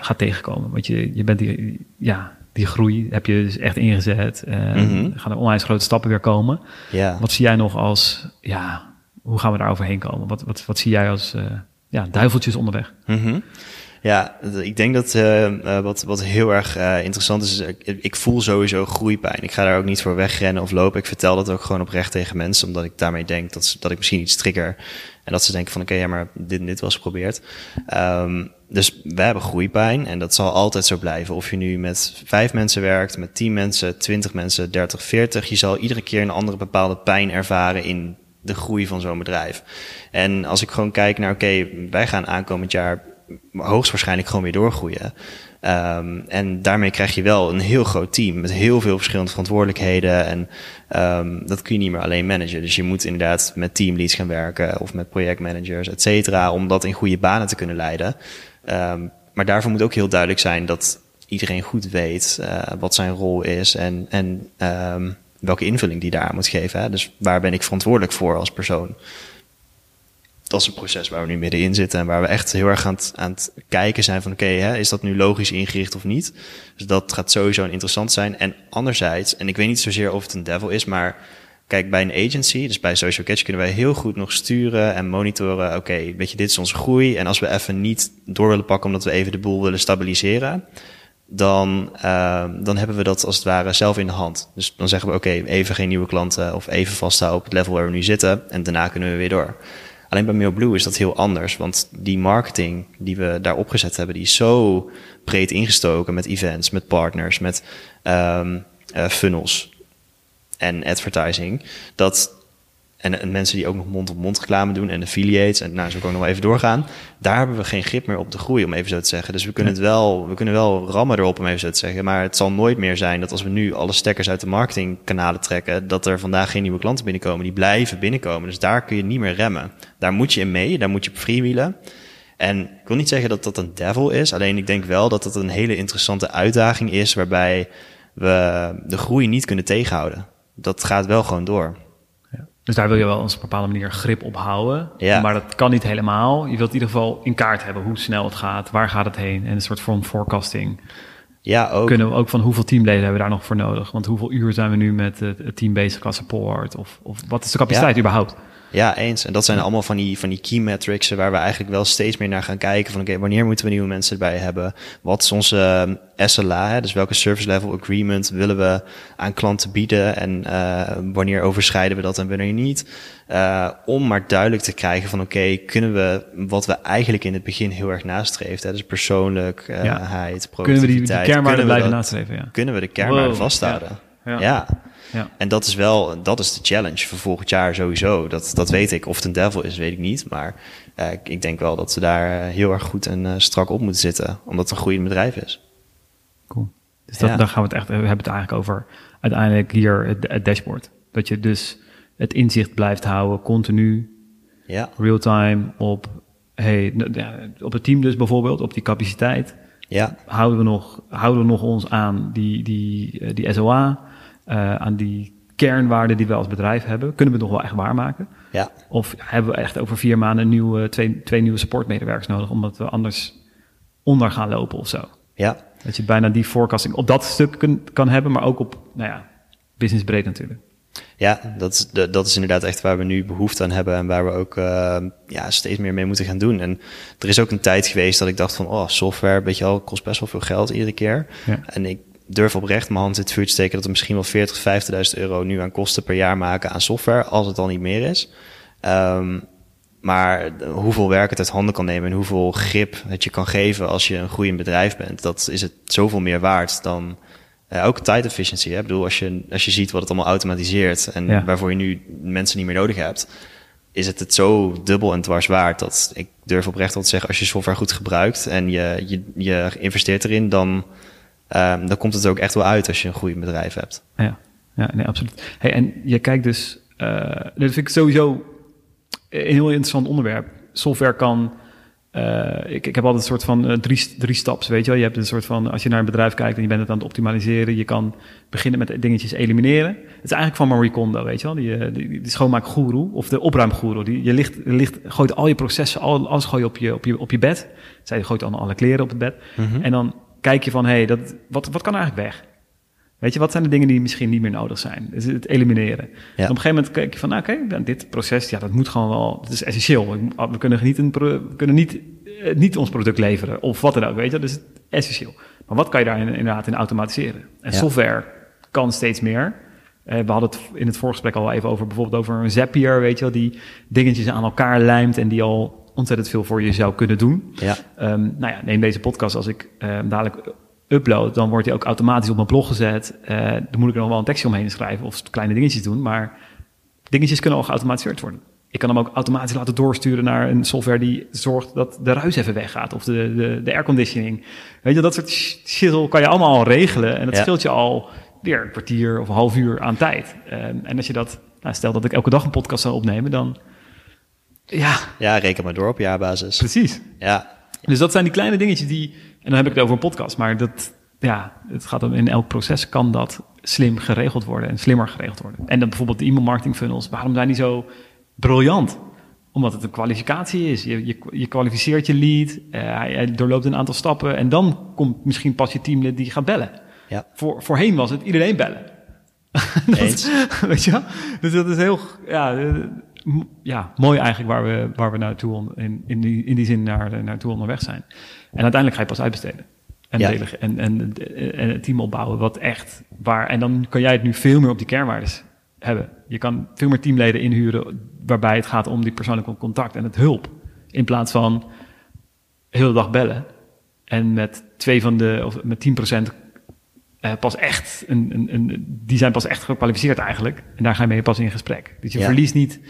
Speaker 2: gaat tegenkomen. Want je, je bent hier, ja, die groei heb je dus echt ingezet. Uh, mm gaan er onwijs grote stappen weer komen.
Speaker 1: Ja.
Speaker 2: Wat zie jij nog als, ja, hoe gaan we daar overheen komen? Wat, wat, wat zie jij als uh, ja, duiveltjes onderweg?
Speaker 1: Mm Ja, ik denk dat uh, wat, wat heel erg uh, interessant is, is ik, ik, voel sowieso groeipijn. Ik ga daar ook niet voor wegrennen of lopen. Ik vertel dat ook gewoon oprecht tegen mensen, omdat ik daarmee denk dat, dat ik misschien iets trigger. En dat ze denken van oké, okay, ja, maar dit en dit was geprobeerd. Um, dus we hebben groeipijn en dat zal altijd zo blijven. Of je nu met vijf mensen werkt, met tien mensen, twintig mensen, dertig, veertig. Je zal iedere keer een andere bepaalde pijn ervaren in de groei van zo'n bedrijf. En als ik gewoon kijk naar oké, wij gaan aankomend jaar hoogstwaarschijnlijk gewoon weer doorgroeien. Um, en daarmee krijg je wel een heel groot team met heel veel verschillende verantwoordelijkheden. En um, dat kun je niet meer alleen managen. Dus je moet inderdaad met teamleads gaan werken of met projectmanagers, et cetera, om dat in goede banen te kunnen leiden. Um, maar daarvoor moet ook heel duidelijk zijn dat iedereen goed weet uh, wat zijn rol is en, en welke invulling die daar moet geven. Hè? Dus waar ben ik verantwoordelijk voor als persoon? dat is een proces waar we nu middenin zitten en waar we echt heel erg aan het, aan het kijken zijn van oké, is dat nu logisch ingericht of niet? Dus dat gaat sowieso interessant zijn. En anderzijds, en ik weet niet zozeer of het een devil is, maar kijk, bij een agency, dus bij Social Catch, kunnen wij heel goed nog sturen en monitoren. Oké, weet je, dit is onze groei. En als we even niet door willen pakken omdat we even de boel willen stabiliseren, dan, uh, dan hebben we dat als het ware zelf in de hand. Dus dan zeggen we oké, even geen nieuwe klanten of even vasthouden op het level waar we nu zitten en daarna kunnen we weer door. Alleen bij MailBlue is dat heel anders, want die marketing die we daar opgezet hebben, die is zo breed ingestoken met events, met partners, met um, uh, funnels en advertising, dat en, en, mensen die ook nog mond-op-mond reclame doen en affiliates. En nou, zo kan ik nog wel even doorgaan. Daar hebben we geen grip meer op de groei, om even zo te zeggen. Dus we kunnen het wel, we kunnen wel rammen erop, om even zo te zeggen. Maar het zal nooit meer zijn dat als we nu alle stekkers uit de marketingkanalen trekken, dat er vandaag geen nieuwe klanten binnenkomen. Die blijven binnenkomen. Dus daar kun je niet meer remmen. Daar moet je in mee, daar moet je op freewheelen. En ik wil niet zeggen dat dat een devil is. Alleen ik denk wel dat dat een hele interessante uitdaging is, waarbij we de groei niet kunnen tegenhouden. Dat gaat wel gewoon door.
Speaker 2: Dus daar wil je wel op een bepaalde manier grip op houden.
Speaker 1: Ja.
Speaker 2: Maar dat kan niet helemaal. Je wilt in ieder geval in kaart hebben hoe snel het gaat, waar gaat het heen en een soort van forecasting.
Speaker 1: Ja, ook.
Speaker 2: Kunnen we ook van hoeveel teamleden hebben we daar nog voor nodig? Want hoeveel uur zijn we nu met het team bezig qua support? Of, of wat is de capaciteit überhaupt?
Speaker 1: Ja, eens. En dat zijn allemaal van die, van die key metrics waar we eigenlijk wel steeds meer naar gaan kijken. Van oké, okay, wanneer moeten we nieuwe mensen erbij hebben? Wat is onze uh, SLA? Hè? Dus welke service level agreement willen we aan klanten bieden? En uh, wanneer overschrijden we dat en wanneer niet? Uh, om maar duidelijk te krijgen van oké, okay, kunnen we wat we eigenlijk in het begin heel erg nastreefden. Dus persoonlijkheid, ja.
Speaker 2: Kunnen we die, die kernwaarden blijven nastreven? Ja.
Speaker 1: Kunnen we de kernwaarden wow, vasthouden?
Speaker 2: Ja.
Speaker 1: ja.
Speaker 2: Ja.
Speaker 1: En dat is wel, dat is de challenge voor volgend jaar sowieso. Dat, dat weet ik. Of het een devil is, weet ik niet. Maar uh, ik, denk wel dat ze daar uh, heel erg goed en uh, strak op moeten zitten. Omdat het een groeiend bedrijf is.
Speaker 2: Cool. Dus dat,
Speaker 1: Ja.
Speaker 2: daar gaan we het echt, we hebben het eigenlijk over uiteindelijk hier het, het dashboard. Dat je dus het inzicht blijft houden, continu,
Speaker 1: Ja,
Speaker 2: real-time, op, hey, op het team dus bijvoorbeeld, op die capaciteit.
Speaker 1: ja,
Speaker 2: Houden we nog, houden we nog ons aan die, die, eh, die SOA, eh, aan die kernwaarden die we als bedrijf hebben? Kunnen we het nog wel echt waarmaken?
Speaker 1: ja,
Speaker 2: Of hebben we echt over vier maanden een nieuwe, twee, twee nieuwe supportmedewerkers nodig, omdat we anders onder gaan lopen of zo?
Speaker 1: ja.
Speaker 2: Dat je bijna die forecasting op dat stuk kun- kan hebben, maar ook op, nou ja, businessbreed natuurlijk.
Speaker 1: Ja, dat is, dat is inderdaad echt waar we nu behoefte aan hebben en waar we ook eh, ja, steeds meer mee moeten gaan doen. En er is ook een tijd geweest dat ik dacht van, oh, software, weet je wel, kost best wel veel geld iedere keer.
Speaker 2: Ja.
Speaker 1: En ik durf oprecht mijn hand in het vuur te steken dat we misschien wel 40, 50.000 euro nu aan kosten per jaar maken aan software, als het al niet meer is. Ehm, maar hoeveel werk het uit handen kan nemen en hoeveel grip het je kan geven als je een groeiend bedrijf bent, dat is het zoveel meer waard dan eh, ook tijd efficiency. Hè? Ik bedoel, als je, als je ziet wat het allemaal automatiseert en
Speaker 2: Ja.
Speaker 1: waarvoor je nu mensen niet meer nodig hebt, is het het zo dubbel en dwars waard dat ik durf oprecht te zeggen, als je software goed gebruikt en je, je, je investeert erin, dan, ehm, dan komt het er ook echt wel uit als je een groeiend bedrijf hebt.
Speaker 2: Ja, ja nee, absoluut. Hey, en je kijkt dus, eh dat vind ik sowieso een heel interessant onderwerp. Software kan, eh, ik, ik heb altijd een soort van eh, drie, drie staps, weet je wel. Je hebt een soort van, als je naar een bedrijf kijkt en je bent het aan het optimaliseren, je kan beginnen met dingetjes elimineren. Het is eigenlijk van Marie Kondo, weet je wel. Die, die, die schoonmaakgoeroe of de opruimgoeroe. Die, je ligt, ligt, gooit al je processen, al, alles gooi je op je, op je, op je bed. Zij gooit dan alle kleren op het bed. En dan kijk je van, hé, hey, dat, wat, wat kan eigenlijk weg? Weet je, wat zijn de dingen die misschien niet meer nodig zijn? Dus het elimineren. En op een gegeven moment kijk je van, nou, oké, dan dit proces, ja, dat moet gewoon wel, dat is essentieel. We kunnen niet, een we kunnen niet, eh, niet ons product leveren of wat dan ook, weet je, dat is essentieel. Maar wat kan je daar in- inderdaad in automatiseren? En
Speaker 1: Ja.
Speaker 2: software kan steeds meer. Eh, we hadden het in het voorgesprek al even over bijvoorbeeld over een Zapier, weet je wel, die dingetjes aan elkaar lijmt en die al ontzettend veel voor je zou kunnen doen.
Speaker 1: Ja,
Speaker 2: Ehm, nou ja, neem deze podcast. Als ik ehm, dadelijk upload, dan wordt die ook automatisch op mijn blog gezet. Eh, dan moet ik er nog wel een tekstje omheen schrijven of kleine dingetjes doen. Maar dingetjes kunnen al geautomatiseerd worden. Ik kan hem ook automatisch laten doorsturen naar een software die zorgt dat de ruis even weggaat. Of de, de, de airconditioning. Weet je, dat soort shizzle kan je allemaal al regelen. En dat
Speaker 1: Ja.
Speaker 2: scheelt je al weer een kwartier of een half uur aan tijd. Ehm, en als je dat, nou, stel dat ik elke dag een podcast zou opnemen, dan... Ja,
Speaker 1: ja, reken maar door op jaarbasis.
Speaker 2: precies.
Speaker 1: Ja,
Speaker 2: Dus dat zijn die kleine dingetjes die, en dan heb ik het over een podcast, maar dat, ja, het gaat om in elk proces kan dat slim geregeld worden en slimmer geregeld worden. En dan bijvoorbeeld de e-mail marketing funnels, waarom zijn die zo briljant? Omdat het een kwalificatie is. Je, je, je kwalificeert je lead, eh, hij, hij doorloopt een aantal stappen en dan komt misschien pas je teamlid die gaat bellen.
Speaker 1: ja,
Speaker 2: Voor, voorheen was het iedereen bellen. Dat-
Speaker 1: Eens.
Speaker 2: weet je wel? Dus dat is heel ja, ja, mooi eigenlijk waar we, waar we naartoe in, in, die, in die zin naar, naartoe onderweg zijn. En uiteindelijk ga je pas uitbesteden. En,
Speaker 1: Ja.
Speaker 2: delen- en, en, en het team opbouwen wat echt waar. En dan kan jij het nu veel meer op die kernwaardes hebben. Je kan veel meer teamleden inhuren waarbij het gaat om die persoonlijke contact en het hulp. In plaats van de hele dag bellen. En met twee van de, of met 10% eh, pas echt, een, een, een, die zijn pas echt gekwalificeerd eigenlijk. En daar ga je mee pas in gesprek. Dus je
Speaker 1: Ja.
Speaker 2: verliest niet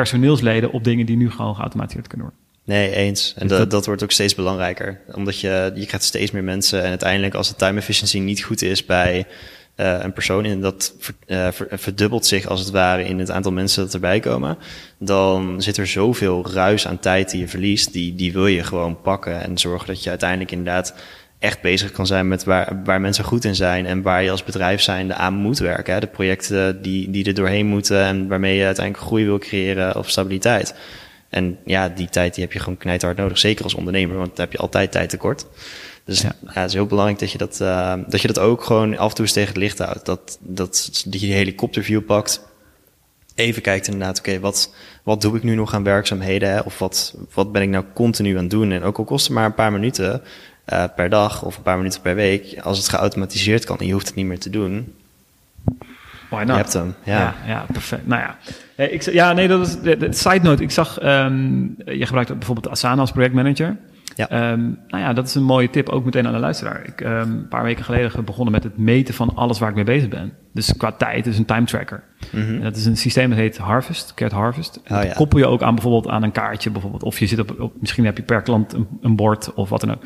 Speaker 2: personeelsleden op dingen die nu gewoon geautomatiseerd kunnen worden.
Speaker 1: nee, eens. En
Speaker 2: Dus
Speaker 1: dat,
Speaker 2: dat-
Speaker 1: wordt ook steeds belangrijker. Omdat je, je krijgt steeds meer mensen en uiteindelijk als de time efficiency niet goed is bij eh, een persoon en dat eh, ver- verdubbelt zich als het ware in het aantal mensen dat erbij komen, dan zit er zoveel ruis aan tijd die je verliest, die, die wil je gewoon pakken en zorgen dat je uiteindelijk inderdaad echt bezig kan zijn met waar, waar mensen goed in zijn en waar je als bedrijf zijnde aan moet werken. Hè? De projecten die, die er doorheen moeten en waarmee je uiteindelijk groei wil creëren of stabiliteit. En ja, die tijd die heb je gewoon knijthard nodig. Zeker als ondernemer, want dan heb je altijd tijd tekort. Dus
Speaker 2: Ja.
Speaker 1: ja. het is heel belangrijk dat je dat, eh, dat je dat ook gewoon af en toe eens tegen het licht houdt. Dat, dat, dat je die helikopterview pakt. Even kijkt inderdaad, oké, wat, wat doe ik nu nog aan werkzaamheden? Hè? Of wat, wat ben ik nou continu aan het doen? En ook al kost het maar een paar minuten eh, per dag of een paar minuten per week. Als het geautomatiseerd kan en je hoeft het niet meer te doen.
Speaker 2: Why
Speaker 1: Je
Speaker 2: not?
Speaker 1: hebt hem, ja.
Speaker 2: Ja, ja, perfect. Nou ja, Nee, ik, ja nee, dat is de, de side note. Ik zag, ehm, je gebruikt bijvoorbeeld Asana als projectmanager.
Speaker 1: Ja.
Speaker 2: Ehm, nou ja, dat is een mooie tip, ook meteen aan de luisteraar. Ik, ehm, een paar weken geleden begonnen met het meten van alles waar ik mee bezig ben. Dus qua tijd is een time tracker. En dat is een systeem dat heet Harvest, Cat Harvest.
Speaker 1: Mhm. Oh,
Speaker 2: dat
Speaker 1: ja.
Speaker 2: koppel je ook aan bijvoorbeeld aan een kaartje bijvoorbeeld. Of je zit op, op misschien heb je per klant een, een bord of wat dan ook.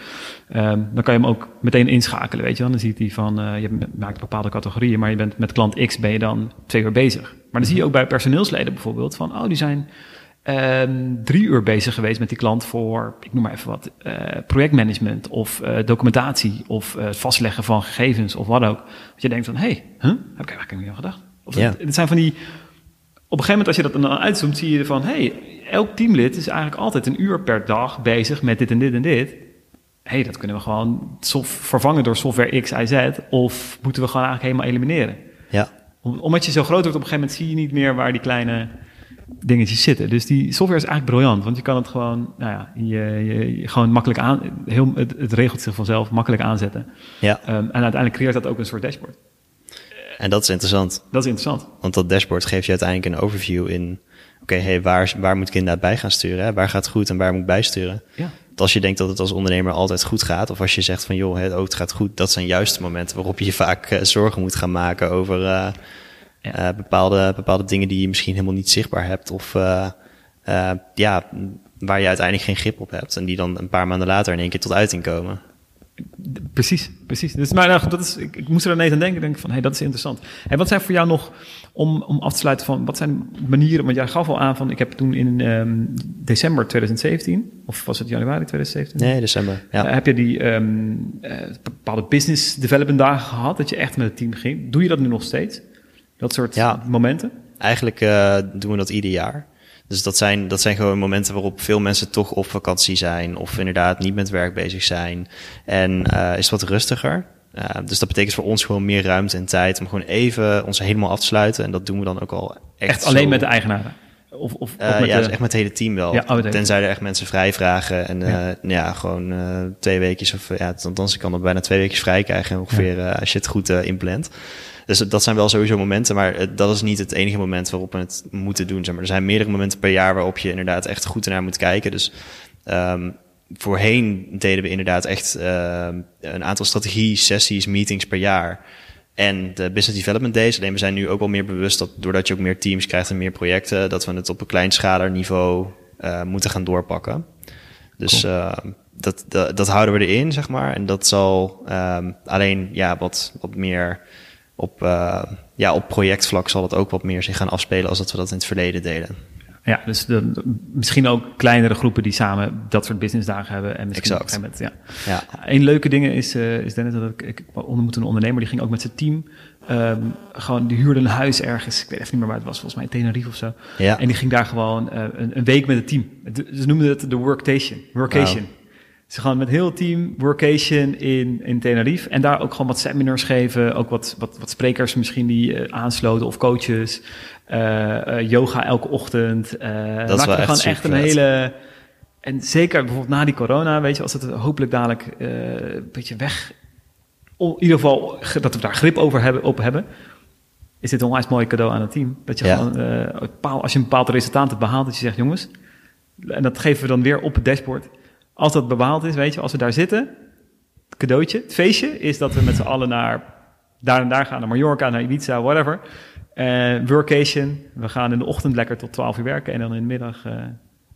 Speaker 2: Ehm, dan kan je hem ook meteen inschakelen, weet je wel. Dan ziet hij van, eh, je maakt bepaalde categorieën, maar je bent met klant X ben je dan twee uur bezig. Maar dan zie je ook bij personeelsleden bijvoorbeeld van, oh, die zijn ehm, drie uur bezig geweest met die klant voor, ik noem maar even wat, eh, projectmanagement of eh, documentatie of eh, het vastleggen van gegevens of wat ook. Dat je denkt van, hé, hey, huh? heb ik eigenlijk niet aan gedacht. Of
Speaker 1: Ja.
Speaker 2: het, het zijn van die, op een gegeven moment als je dat dan uitzoomt, zie je van, hé, hey, elk teamlid is eigenlijk altijd een uur per dag bezig met dit en dit en dit. Hé, hey, dat kunnen we gewoon vervangen door software X, Y, Z. Of moeten we gewoon eigenlijk helemaal elimineren?
Speaker 1: Ja,
Speaker 2: Om- Omdat je zo groot wordt, op een gegeven moment zie je niet meer waar die kleine dingetjes zitten. Dus die software is eigenlijk briljant, want je kan het gewoon, nou ja, je, je, je gewoon makkelijk aan, heel, het, het regelt zich vanzelf, makkelijk aanzetten.
Speaker 1: ja.
Speaker 2: Ehm, en uiteindelijk creëert dat ook een soort dashboard.
Speaker 1: En dat is interessant.
Speaker 2: Dat is interessant.
Speaker 1: Want dat dashboard geeft je uiteindelijk een overview in... Oké, hey, waar, waar moet ik inderdaad bij gaan sturen? Hè? Waar gaat het goed en waar moet ik bijsturen?
Speaker 2: Ja.
Speaker 1: Want als je denkt dat het als ondernemer altijd goed gaat... of als je zegt van joh, het, oh, het gaat goed... dat zijn juist de momenten waarop je je vaak eh, zorgen moet gaan maken... over eh,
Speaker 2: Ja.
Speaker 1: eh, bepaalde, bepaalde dingen die je misschien helemaal niet zichtbaar hebt... of eh, eh, ja, waar je uiteindelijk geen grip op hebt... en die dan een paar maanden later in één keer tot uiting komen.
Speaker 2: Precies, precies. Dus, maar nou, dat is, ik, ik moest er ineens aan denken. Ik denk van, hé, hey, dat is interessant. En wat zijn voor jou nog, om, om af te sluiten van, wat zijn manieren, want jij gaf al aan van, ik heb toen in ehm, december 2017, of was het januari 2017?
Speaker 1: Nee, december. Ja.
Speaker 2: Heb je die eh, bepaalde business development dagen gehad, dat je echt met het team ging? Doe je dat nu nog steeds? Dat soort
Speaker 1: Ja.
Speaker 2: momenten?
Speaker 1: Eigenlijk eh, doen we dat ieder jaar. Dus dat zijn, dat zijn gewoon momenten waarop veel mensen toch op vakantie zijn of inderdaad niet met werk bezig zijn. En eh, is het wat rustiger. Eh, dus dat betekent voor ons gewoon meer ruimte en tijd om gewoon even ons helemaal af te sluiten. En dat doen we dan ook al echt,
Speaker 2: Echt, alleen
Speaker 1: zo-
Speaker 2: met de eigenaren? Of, of,
Speaker 1: Eh,
Speaker 2: of
Speaker 1: ja,
Speaker 2: de-
Speaker 1: dus echt met het hele team wel.
Speaker 2: Ja, oh,
Speaker 1: Tenzij er echt mensen vrij vragen. En eh,
Speaker 2: Ja.
Speaker 1: ja. ja, gewoon eh, twee weekjes of ja, althans ik kan er bijna twee weekjes vrij krijgen ongeveer eh, als je het goed eh, inplant. Dus dat zijn wel sowieso momenten, maar dat is niet het enige moment waarop we het moeten doen. Zeg maar. Er zijn meerdere momenten per jaar waarop je inderdaad echt goed naar moet kijken. Dus ehm, voorheen deden we inderdaad echt ehm, een aantal strategie, sessies, meetings per jaar. En de business development days. Alleen we zijn nu ook wel meer bewust dat doordat je ook meer teams krijgt en meer projecten, dat we het op een kleinschaler niveau eh, moeten gaan doorpakken. Dus eh, dat, dat, dat houden we erin, zeg maar. En dat zal ehm, alleen ja, wat, wat meer op, eh, ja, op projectvlak zal het ook wat meer zich gaan afspelen als dat we dat in het verleden deden.
Speaker 2: Ja, dus de, de- misschien ook kleinere groepen die samen dat soort businessdagen hebben. En misschien
Speaker 1: Exact.
Speaker 2: op een gegeven moment, ja.
Speaker 1: Ja,
Speaker 2: Een leuke ding is, eh is Dennis, dat ik, ik ontmoette een ondernemer, die ging ook met zijn team. ehm, gewoon, die huurde een huis ergens, ik weet even niet meer waar het was, volgens mij in Tenerife of zo.
Speaker 1: Ja.
Speaker 2: En die ging daar gewoon eh, een, een week met het team. Ze noemden het de workation. Workation. Ze gaan met heel het team workation in, in Tenerife. En daar ook gewoon wat seminars geven. Ook wat, wat, wat sprekers misschien die eh, aansloten of coaches. Eh, eh, yoga elke ochtend. Eh
Speaker 1: wel echt
Speaker 2: gewoon echt een hele... En zeker bijvoorbeeld na die corona, weet je, als het hopelijk dadelijk een beetje weg... In ieder geval ge- dat we daar grip over hebben, op hebben... is dit een onwijs mooi cadeau aan het team. Dat je
Speaker 1: Ja.
Speaker 2: gewoon, als je een bepaald resultaat hebt behaald... dat je zegt, jongens... En dat geven we dan weer op het dashboard. Als dat bepaald is, weet je, als we daar zitten... het cadeautje, het feestje... is dat we met z'n allen naar daar en daar gaan. Naar Mallorca, naar Ibiza, whatever. Eh workation. We gaan in de ochtend lekker tot 12 uur werken... en dan in de middag... eh,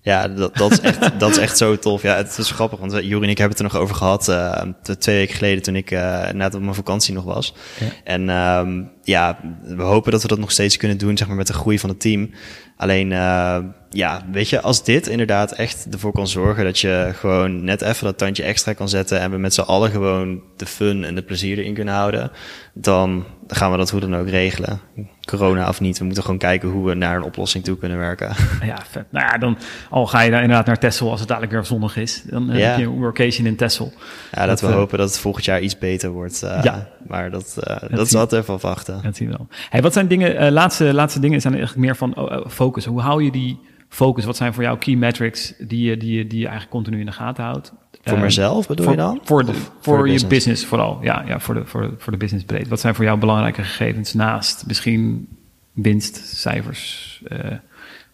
Speaker 1: Ja, dat, dat, is echt, dat is echt zo tof. Ja, het is grappig, want eh, Juri en ik hebben het er nog over gehad. eh, t- twee weken geleden toen ik eh, net op mijn vakantie nog was.
Speaker 2: Ja.
Speaker 1: En ehm, ja, we hopen dat we dat nog steeds kunnen doen, zeg maar, met de groei van het team. Alleen, eh, ja, weet je, als dit inderdaad echt ervoor kan zorgen dat je gewoon net even dat tandje extra kan zetten en we met z'n allen gewoon de fun en de plezier erin kunnen houden, dan gaan we dat hoe dan ook regelen. Corona of niet, we moeten gewoon kijken hoe we naar een oplossing toe kunnen werken.
Speaker 2: Ja, vet. Nou ja, dan al ga je daar inderdaad naar Texel als het dadelijk weer zonnig is. Dan eh,
Speaker 1: Ja.
Speaker 2: heb je een workation in Texel.
Speaker 1: Ja, dat,
Speaker 2: Dat,
Speaker 1: we
Speaker 2: eh,
Speaker 1: hopen dat het volgend jaar iets beter wordt. eh,
Speaker 2: Ja.
Speaker 1: Maar dat, eh, dat,
Speaker 2: zien-
Speaker 1: is altijd even afwachten.
Speaker 2: Dat zien we wel. Hey, wat zijn dingen, laatste, laatste dingen zijn eigenlijk meer van oh, oh, focus. Hoe hou je die focus? Wat zijn voor jou key metrics die je, die je, die je eigenlijk continu in de gaten houdt?
Speaker 1: Voor
Speaker 2: Eh,
Speaker 1: mezelf bedoel
Speaker 2: voor,
Speaker 1: je dan?
Speaker 2: Voor, de, voor,
Speaker 1: de
Speaker 2: je
Speaker 1: business?
Speaker 2: vooral. Ja, ja voor, de, voor, voor de business breed. Wat zijn voor jou belangrijke gegevens naast misschien winst, cijfers? eh,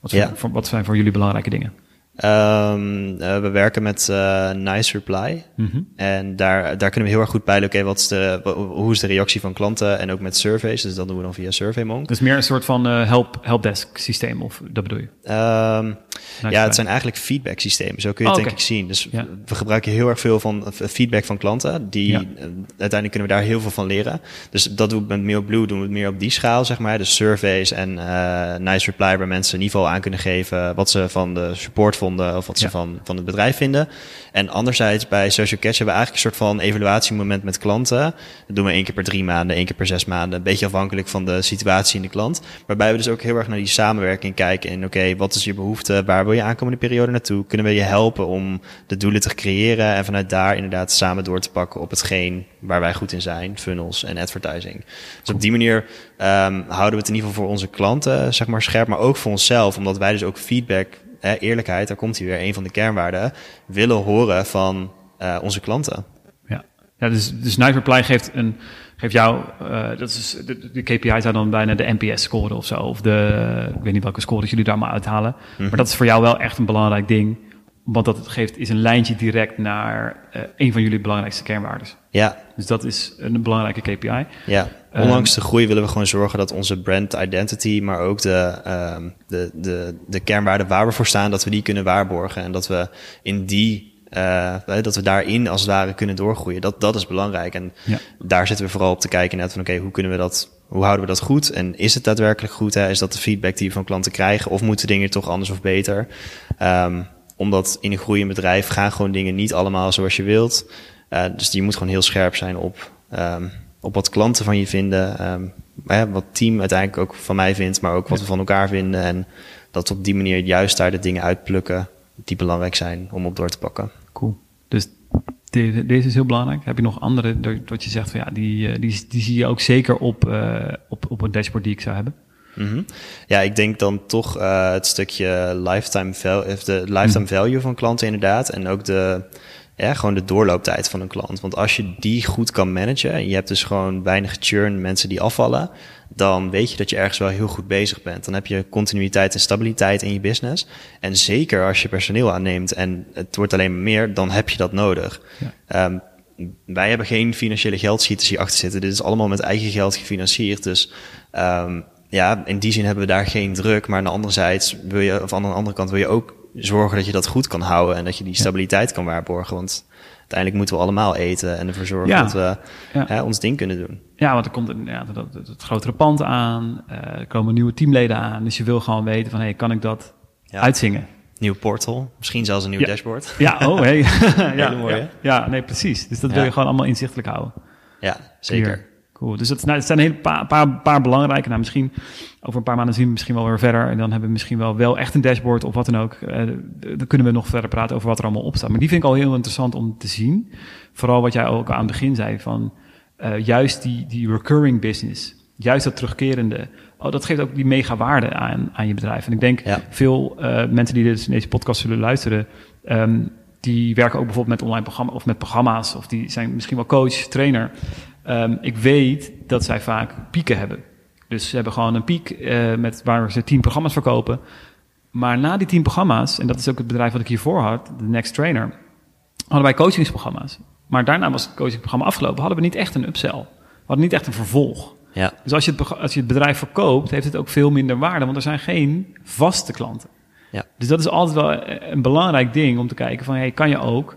Speaker 2: wat, zijn,
Speaker 1: Ja.
Speaker 2: voor, wat zijn voor jullie belangrijke dingen?
Speaker 1: Um, we werken met uh, Nice Reply. Mm -hmm. En daar, daar kunnen we heel erg goed peilen, oké, okay, wat is de, hoe is de reactie van klanten? En ook met surveys, dus dat doen we dan via SurveyMonk.
Speaker 2: Dus meer een soort van uh, help, helpdesk systeem, of dat bedoel je?
Speaker 1: Um, nice ja, het zijn eigenlijk feedback systemen, zo kun je het oh, denk ik zien. Dus ja. we gebruiken heel erg veel van feedback van klanten. Die, ja. uiteindelijk kunnen we daar heel veel van leren. Dus dat doen we met MailBlue, doen we het meer op die schaal, zeg maar. Dus surveys en Nice Reply, waar mensen ieder geval aan kunnen geven wat ze van de support vonden of wat ze van, van het bedrijf vinden. En anderzijds bij Social Catch hebben we eigenlijk een soort van evaluatiemoment met klanten. Dat doen we één keer per drie maanden, één keer per zes maanden. Een beetje afhankelijk van de situatie in de klant. Waarbij we dus ook heel erg naar die samenwerking kijken. En oké, wat is je behoefte? Waar wil je aankomende periode naartoe? Kunnen we je helpen om de doelen te creëren? En vanuit daar inderdaad samen door te pakken op hetgeen waar wij goed in zijn. Funnels en advertising. Dus op die manier um, houden we het in ieder geval voor onze klanten zeg maar scherp. Maar ook voor onszelf. Omdat wij dus ook feedback eerlijkheid, daar komt hij weer, een van de kernwaarden, willen horen van uh, onze klanten.
Speaker 2: Ja, ja dus, dus Night Reply geeft, een, geeft jou, uh, dat is, de, de KPI zou dan bijna de NPS-score of zo, of de, ik weet niet welke score jullie daar maar uithalen. Maar mhm. dat is voor jou wel echt een belangrijk ding, want dat het geeft is een lijntje direct naar uh, een van jullie belangrijkste kernwaarden.
Speaker 1: Ja.
Speaker 2: Dus dat is een belangrijke KPI.
Speaker 1: Ja. Ondanks de groei willen we gewoon zorgen dat onze brand identity, maar ook de, uh, de, de, de kernwaarden waar we voor staan, dat we die kunnen waarborgen. En dat we in die, uh, dat we daarin als het ware kunnen doorgroeien. Dat, dat is belangrijk. En ja. daar zitten we vooral op te kijken net van oké, okay, hoe kunnen we dat, hoe houden we dat goed? En is het daadwerkelijk goed? Hè? Is dat de feedback die we van klanten krijgen? Of moeten dingen toch anders of beter? Um, omdat in een groeiend bedrijf gaan gewoon dingen niet allemaal zoals je wilt. Uh, dus je moet gewoon heel scherp zijn op um, op wat klanten van je vinden. Um, wat team uiteindelijk ook van mij vindt, maar ook wat we van elkaar vinden. En dat op die manier juist daar de dingen uitplukken die belangrijk zijn om op door te pakken.
Speaker 2: Cool. Dus deze, deze is heel belangrijk. Heb je nog andere, dat je zegt van ja, die, eh, die, die zie je ook zeker op, uh, op, op een dashboard die ik zou hebben?
Speaker 1: Mm -hmm. Ja, ik denk dan toch uh, het stukje lifetime, value, de lifetime mhm. value van klanten inderdaad. En ook de, ja, gewoon de doorlooptijd van een klant. Want als je die goed kan managen en je hebt dus gewoon weinig churn, mensen die afvallen, dan weet je dat je ergens wel heel goed bezig bent. Dan heb je continuïteit en stabiliteit in je business. En zeker als je personeel aanneemt en het wordt alleen maar meer, dan heb je dat nodig. Ja. Um, wij hebben geen financiële geldschieters hier achter zitten. Dit is allemaal met eigen geld gefinancierd. Dus um, ja, in die zin hebben we daar geen druk. Maar aan de andere zijde wil je, of aan de andere kant wil je ook zorgen dat je dat goed kan houden en dat je die stabiliteit kan waarborgen. Want uiteindelijk moeten we allemaal eten en ervoor zorgen dat we hè, ons ding kunnen doen.
Speaker 2: Ja, want er komt een, ja, dat, het grotere pand aan, uh, er komen nieuwe teamleden aan. Dus je wil gewoon weten van, hey, kan ik dat uitzingen?
Speaker 1: Nieuw portal, misschien zelfs een nieuw dashboard.
Speaker 2: Ja, oh, hey. ja, mooi, ja, nee, precies. Dus dat wil je gewoon allemaal inzichtelijk houden.
Speaker 1: Ja, zeker.
Speaker 2: Cool. Dus het, nou, het zijn een hele paar, paar, paar belangrijke. Nou, misschien over een paar maanden zien we misschien wel weer verder. En dan hebben we misschien wel, wel echt een dashboard of wat dan ook. Uh, dan kunnen we nog verder praten over wat er allemaal op staat. Maar die vind ik al heel interessant om te zien. Vooral wat jij ook aan het begin zei van uh, juist die, die recurring business. Juist dat terugkerende. Oh, dat geeft ook die mega waarde aan, aan je bedrijf. En ik denk ja. veel uh, mensen die dit, deze podcast zullen luisteren. Um, die werken ook bijvoorbeeld met online programma's of met programma's. Of die zijn misschien wel coach, trainer. Um, ik weet dat zij vaak pieken hebben. Dus ze hebben gewoon een piek uh, met, waar ze tien programma's verkopen. Maar na die tien programma's, en dat is ook het bedrijf wat ik hiervoor had, de Next Trainer, hadden wij coachingsprogramma's. Maar daarna was het coachingprogramma afgelopen, hadden we niet echt een upsell. We hadden niet echt een vervolg.
Speaker 1: Ja.
Speaker 2: Dus als je, het, als je het bedrijf verkoopt, heeft het ook veel minder waarde, want er zijn geen vaste klanten.
Speaker 1: Ja.
Speaker 2: Dus dat is altijd wel een belangrijk ding om te kijken van, hey, kan je ook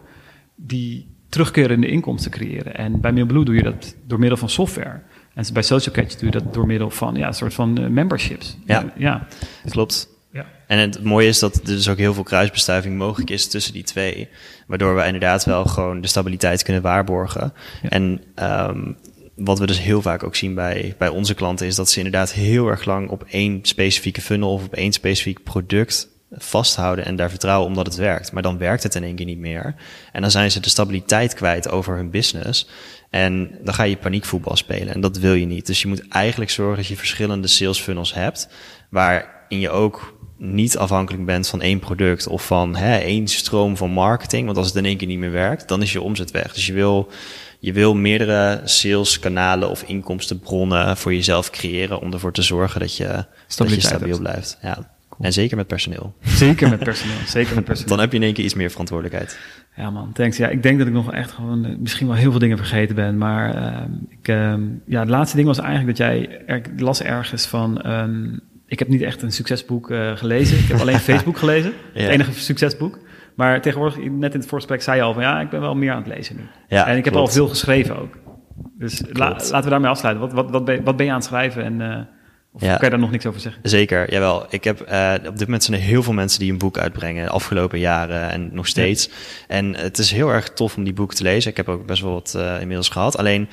Speaker 2: die terugkerende inkomsten creëren. En bij MailBlue doe je dat door middel van software. En bij Social Catch doe je dat door middel van ja, een soort van uh, memberships.
Speaker 1: Ja, ja. klopt. Ja. En het mooie is dat er dus ook heel veel kruisbestuiving mogelijk is tussen die twee. Waardoor we inderdaad wel gewoon de stabiliteit kunnen waarborgen. En um, wat we dus heel vaak ook zien bij, bij onze klanten is dat ze inderdaad heel erg lang op één specifieke funnel of op één specifiek product vasthouden en daar vertrouwen omdat het werkt. Maar dan werkt het in één keer niet meer. En dan zijn ze de stabiliteit kwijt over hun business. En dan ga je paniekvoetbal spelen. En dat wil je niet. Dus je moet eigenlijk zorgen dat je verschillende sales funnels hebt. Waarin je ook niet afhankelijk bent van één product of van hè, één stroom van marketing. Want als het in één keer niet meer werkt, dan is je omzet weg. Dus je wil, je wil meerdere saleskanalen of inkomstenbronnen voor jezelf creëren om ervoor te zorgen dat je, dat je stabiel blijft. Ja. En zeker met personeel.
Speaker 2: Zeker met personeel. Zeker met personeel.
Speaker 1: Dan heb je in één keer iets meer verantwoordelijkheid.
Speaker 2: Ja man, thanks. Ja, ik denk dat ik nog echt gewoon uh, misschien wel heel veel dingen vergeten ben. Maar uh, ik, uh, ja, het laatste ding was eigenlijk dat jij er, las ergens van... Um, ik heb niet echt een succesboek uh, gelezen. Ik heb alleen Facebook gelezen. ja. Het enige succesboek. Maar tegenwoordig, net in het voorgesprek zei je al van... ja, ik ben wel meer aan het lezen nu.
Speaker 1: Ja,
Speaker 2: en ik heb al veel geschreven ook. Dus la, laten we daarmee afsluiten. Wat, wat, wat, ben, wat ben je aan het schrijven en... of ja. kan je daar nog niks over zeggen?
Speaker 1: Zeker, jawel. Ik heb uh, op dit moment zijn er heel veel mensen die een boek uitbrengen, de afgelopen jaren en nog steeds. Ja. En het is heel erg tof om die boeken te lezen. Ik heb ook best wel wat uh, inmiddels gehad. Alleen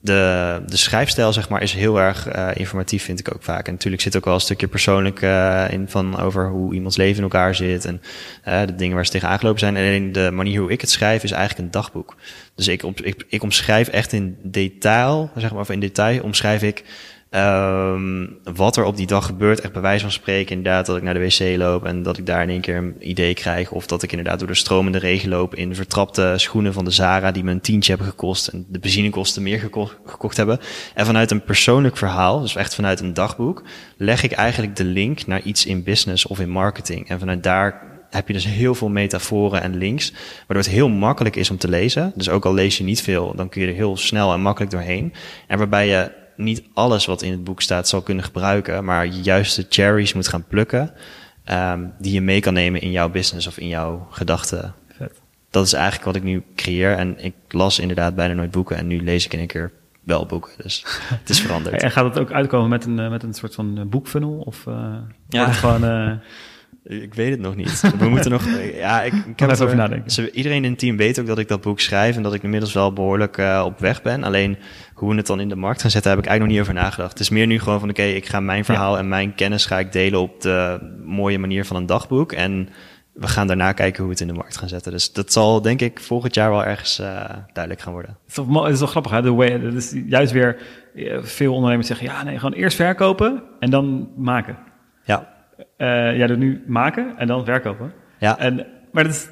Speaker 1: de, de schrijfstijl, zeg maar, is heel erg uh, informatief, vind ik ook vaak. En natuurlijk zit ook wel een stukje persoonlijk uh, in van over hoe iemands leven in elkaar zit en uh, de dingen waar ze tegen aangelopen zijn. En alleen de manier hoe ik het schrijf is eigenlijk een dagboek. Dus ik, ik, ik omschrijf echt in detail, zeg maar, of in detail omschrijf ik Um, wat er op die dag gebeurt, echt bij wijze van spreken, inderdaad, dat ik naar de wc loop en dat ik daar in één keer een idee krijg. Of dat ik inderdaad door de stromende regen loop in vertrapte schoenen van de Zara die me een tientje hebben gekost en de benzinekosten meer geko gekocht hebben. En vanuit een persoonlijk verhaal, dus echt vanuit een dagboek, leg ik eigenlijk de link naar iets in business of in marketing. En vanuit daar heb je dus heel veel metaforen en links, waardoor het heel makkelijk is om te lezen. Dus ook al lees je niet veel, dan kun je er heel snel en makkelijk doorheen. En waarbij je niet alles wat in het boek staat zal kunnen gebruiken, maar je juist de cherries moet gaan plukken um, die je mee kan nemen in jouw business of in jouw gedachten. Dat is eigenlijk wat ik nu creëer. En ik las inderdaad bijna nooit boeken en nu lees ik in een keer wel boeken. Dus het is veranderd.
Speaker 2: En gaat het ook uitkomen met een, met een soort van boekfunnel? Of uh, ja. gewoon... Uh...
Speaker 1: Ik weet het nog niet. We moeten nog. Ja, ik, ik
Speaker 2: heb even over nadenken.
Speaker 1: Ze, iedereen in het team weet ook dat ik dat boek schrijf en dat ik inmiddels wel behoorlijk uh, op weg ben. Alleen hoe we het dan in de markt gaan zetten, heb ik eigenlijk nog niet over nagedacht. Het is meer nu gewoon van: oké, okay, ik ga mijn verhaal ja. en mijn kennis ga ik delen op de mooie manier van een dagboek. En we gaan daarna kijken hoe we het in de markt gaan zetten. Dus dat zal denk ik volgend jaar wel ergens uh, duidelijk gaan worden.
Speaker 2: Het is toch, het is toch grappig, hè? De way, dat is juist weer veel ondernemers zeggen: ja, nee, gewoon eerst verkopen en dan maken.
Speaker 1: Ja.
Speaker 2: Uh, jij doet nu maken en dan verkopen.
Speaker 1: Ja.
Speaker 2: En, maar dat is,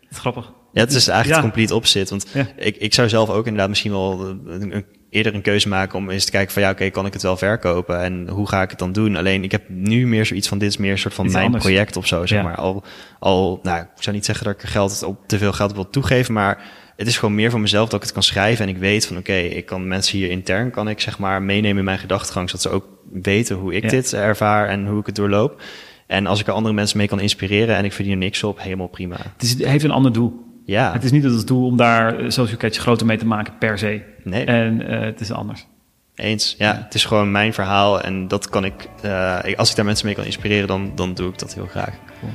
Speaker 2: dat is grappig.
Speaker 1: Ja, het is eigenlijk ja. het complete opzet. Want ja. ik, ik zou zelf ook inderdaad misschien wel een, een, eerder een keuze maken om eens te kijken van ja, oké, okay, kan ik het wel verkopen en hoe ga ik het dan doen? Alleen ik heb nu meer zoiets van dit is meer een soort van
Speaker 2: Iets
Speaker 1: mijn
Speaker 2: anders.
Speaker 1: project of zo, zeg
Speaker 2: Ja.
Speaker 1: maar. Al, al, nou, ik zou niet zeggen dat ik er geld op te veel geld op wil toegeven, maar het is gewoon meer van mezelf dat ik het kan schrijven en ik weet van oké, ik kan mensen hier intern kan ik zeg maar meenemen in mijn gedachtegang, zodat ze ook weten hoe ik
Speaker 2: Ja.
Speaker 1: dit ervaar en hoe ik het doorloop. En als ik er andere mensen mee kan inspireren en ik verdien er niks op, helemaal prima.
Speaker 2: Het, is, het heeft een ander doel.
Speaker 1: Ja,
Speaker 2: Het is niet het doel om daar eh, social catch groter mee te maken per se.
Speaker 1: nee.
Speaker 2: En eh, het is anders.
Speaker 1: Eens, ja. Het is gewoon mijn verhaal en dat kan ik, uh, als ik daar mensen mee kan inspireren, dan, dan doe ik dat heel graag.
Speaker 2: Cool.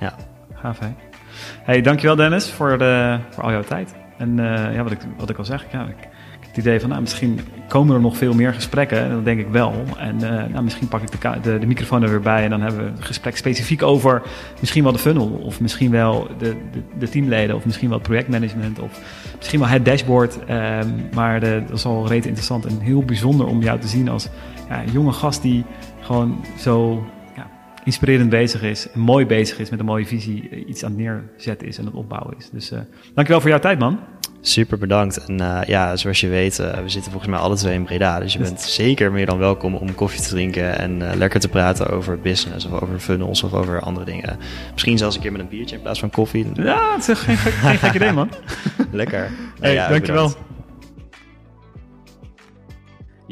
Speaker 1: Ja.
Speaker 2: Gaaf, hè? Hey, dankjewel Dennis voor, de, voor al jouw tijd. En uh, ja, wat ik, wat ik al zeg, ja, heb het idee van, nou, misschien komen er nog veel meer gesprekken. Dat denk ik wel. En uh, nou, misschien pak ik de, de, microfoon er weer bij en dan hebben we een gesprek specifiek over misschien wel de funnel. Of misschien wel de, de, de teamleden. Of misschien wel het projectmanagement. Of misschien wel het dashboard. Um, maar dat is al reet interessant en heel bijzonder om jou te zien als ja, jonge gast die gewoon zo inspirerend bezig is. En mooi bezig is met een mooie visie. Iets aan het neerzetten is en het opbouwen is. Dus uh, dankjewel voor jouw tijd man.
Speaker 1: Super bedankt. En uh, ja, zoals je weet, uh, we zitten volgens mij alle twee in Breda. Dus je bent zeker meer dan welkom om koffie te drinken en lekker te praten over business of over funnels of over andere dingen. Misschien zelfs een keer met een biertje in plaats van koffie.
Speaker 2: Ja, het is geen, gek, geen gek idee, man.
Speaker 1: lekker.
Speaker 2: Hey, ja, dankjewel.
Speaker 1: Bedankt.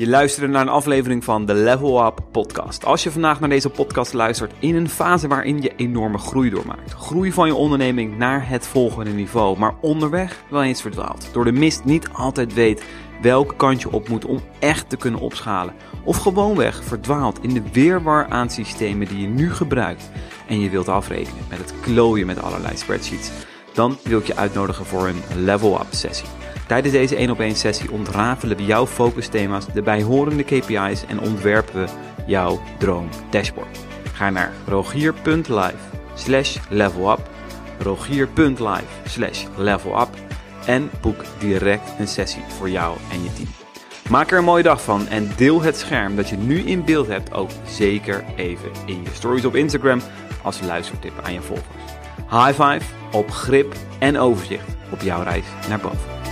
Speaker 3: Je luisterde naar een aflevering van de Level Up podcast. Als je vandaag naar deze podcast luistert in een fase waarin je enorme groei doormaakt. Groei van je onderneming naar het volgende niveau, maar onderweg wel eens verdwaalt. Door de mist niet altijd weet welke kant je op moet om echt te kunnen opschalen. Of gewoonweg verdwaalt in de weerwar aan systemen die je nu gebruikt. En je wilt afrekenen met het klooien met allerlei spreadsheets. Dan wil ik je uitnodigen voor een Level Up sessie. Tijdens deze 1 op 1 sessie ontrafelen we jouw focusthema's, de bijhorende KPI's en ontwerpen we jouw droom dashboard. Ga naar rogier.live slash levelup, rogier.live slash levelup en boek direct een sessie voor jou en je team. Maak er een mooie dag van en deel het scherm dat je nu in beeld hebt ook zeker even in je stories op Instagram als luistertip aan je volgers. High five op grip en overzicht op jouw reis naar boven.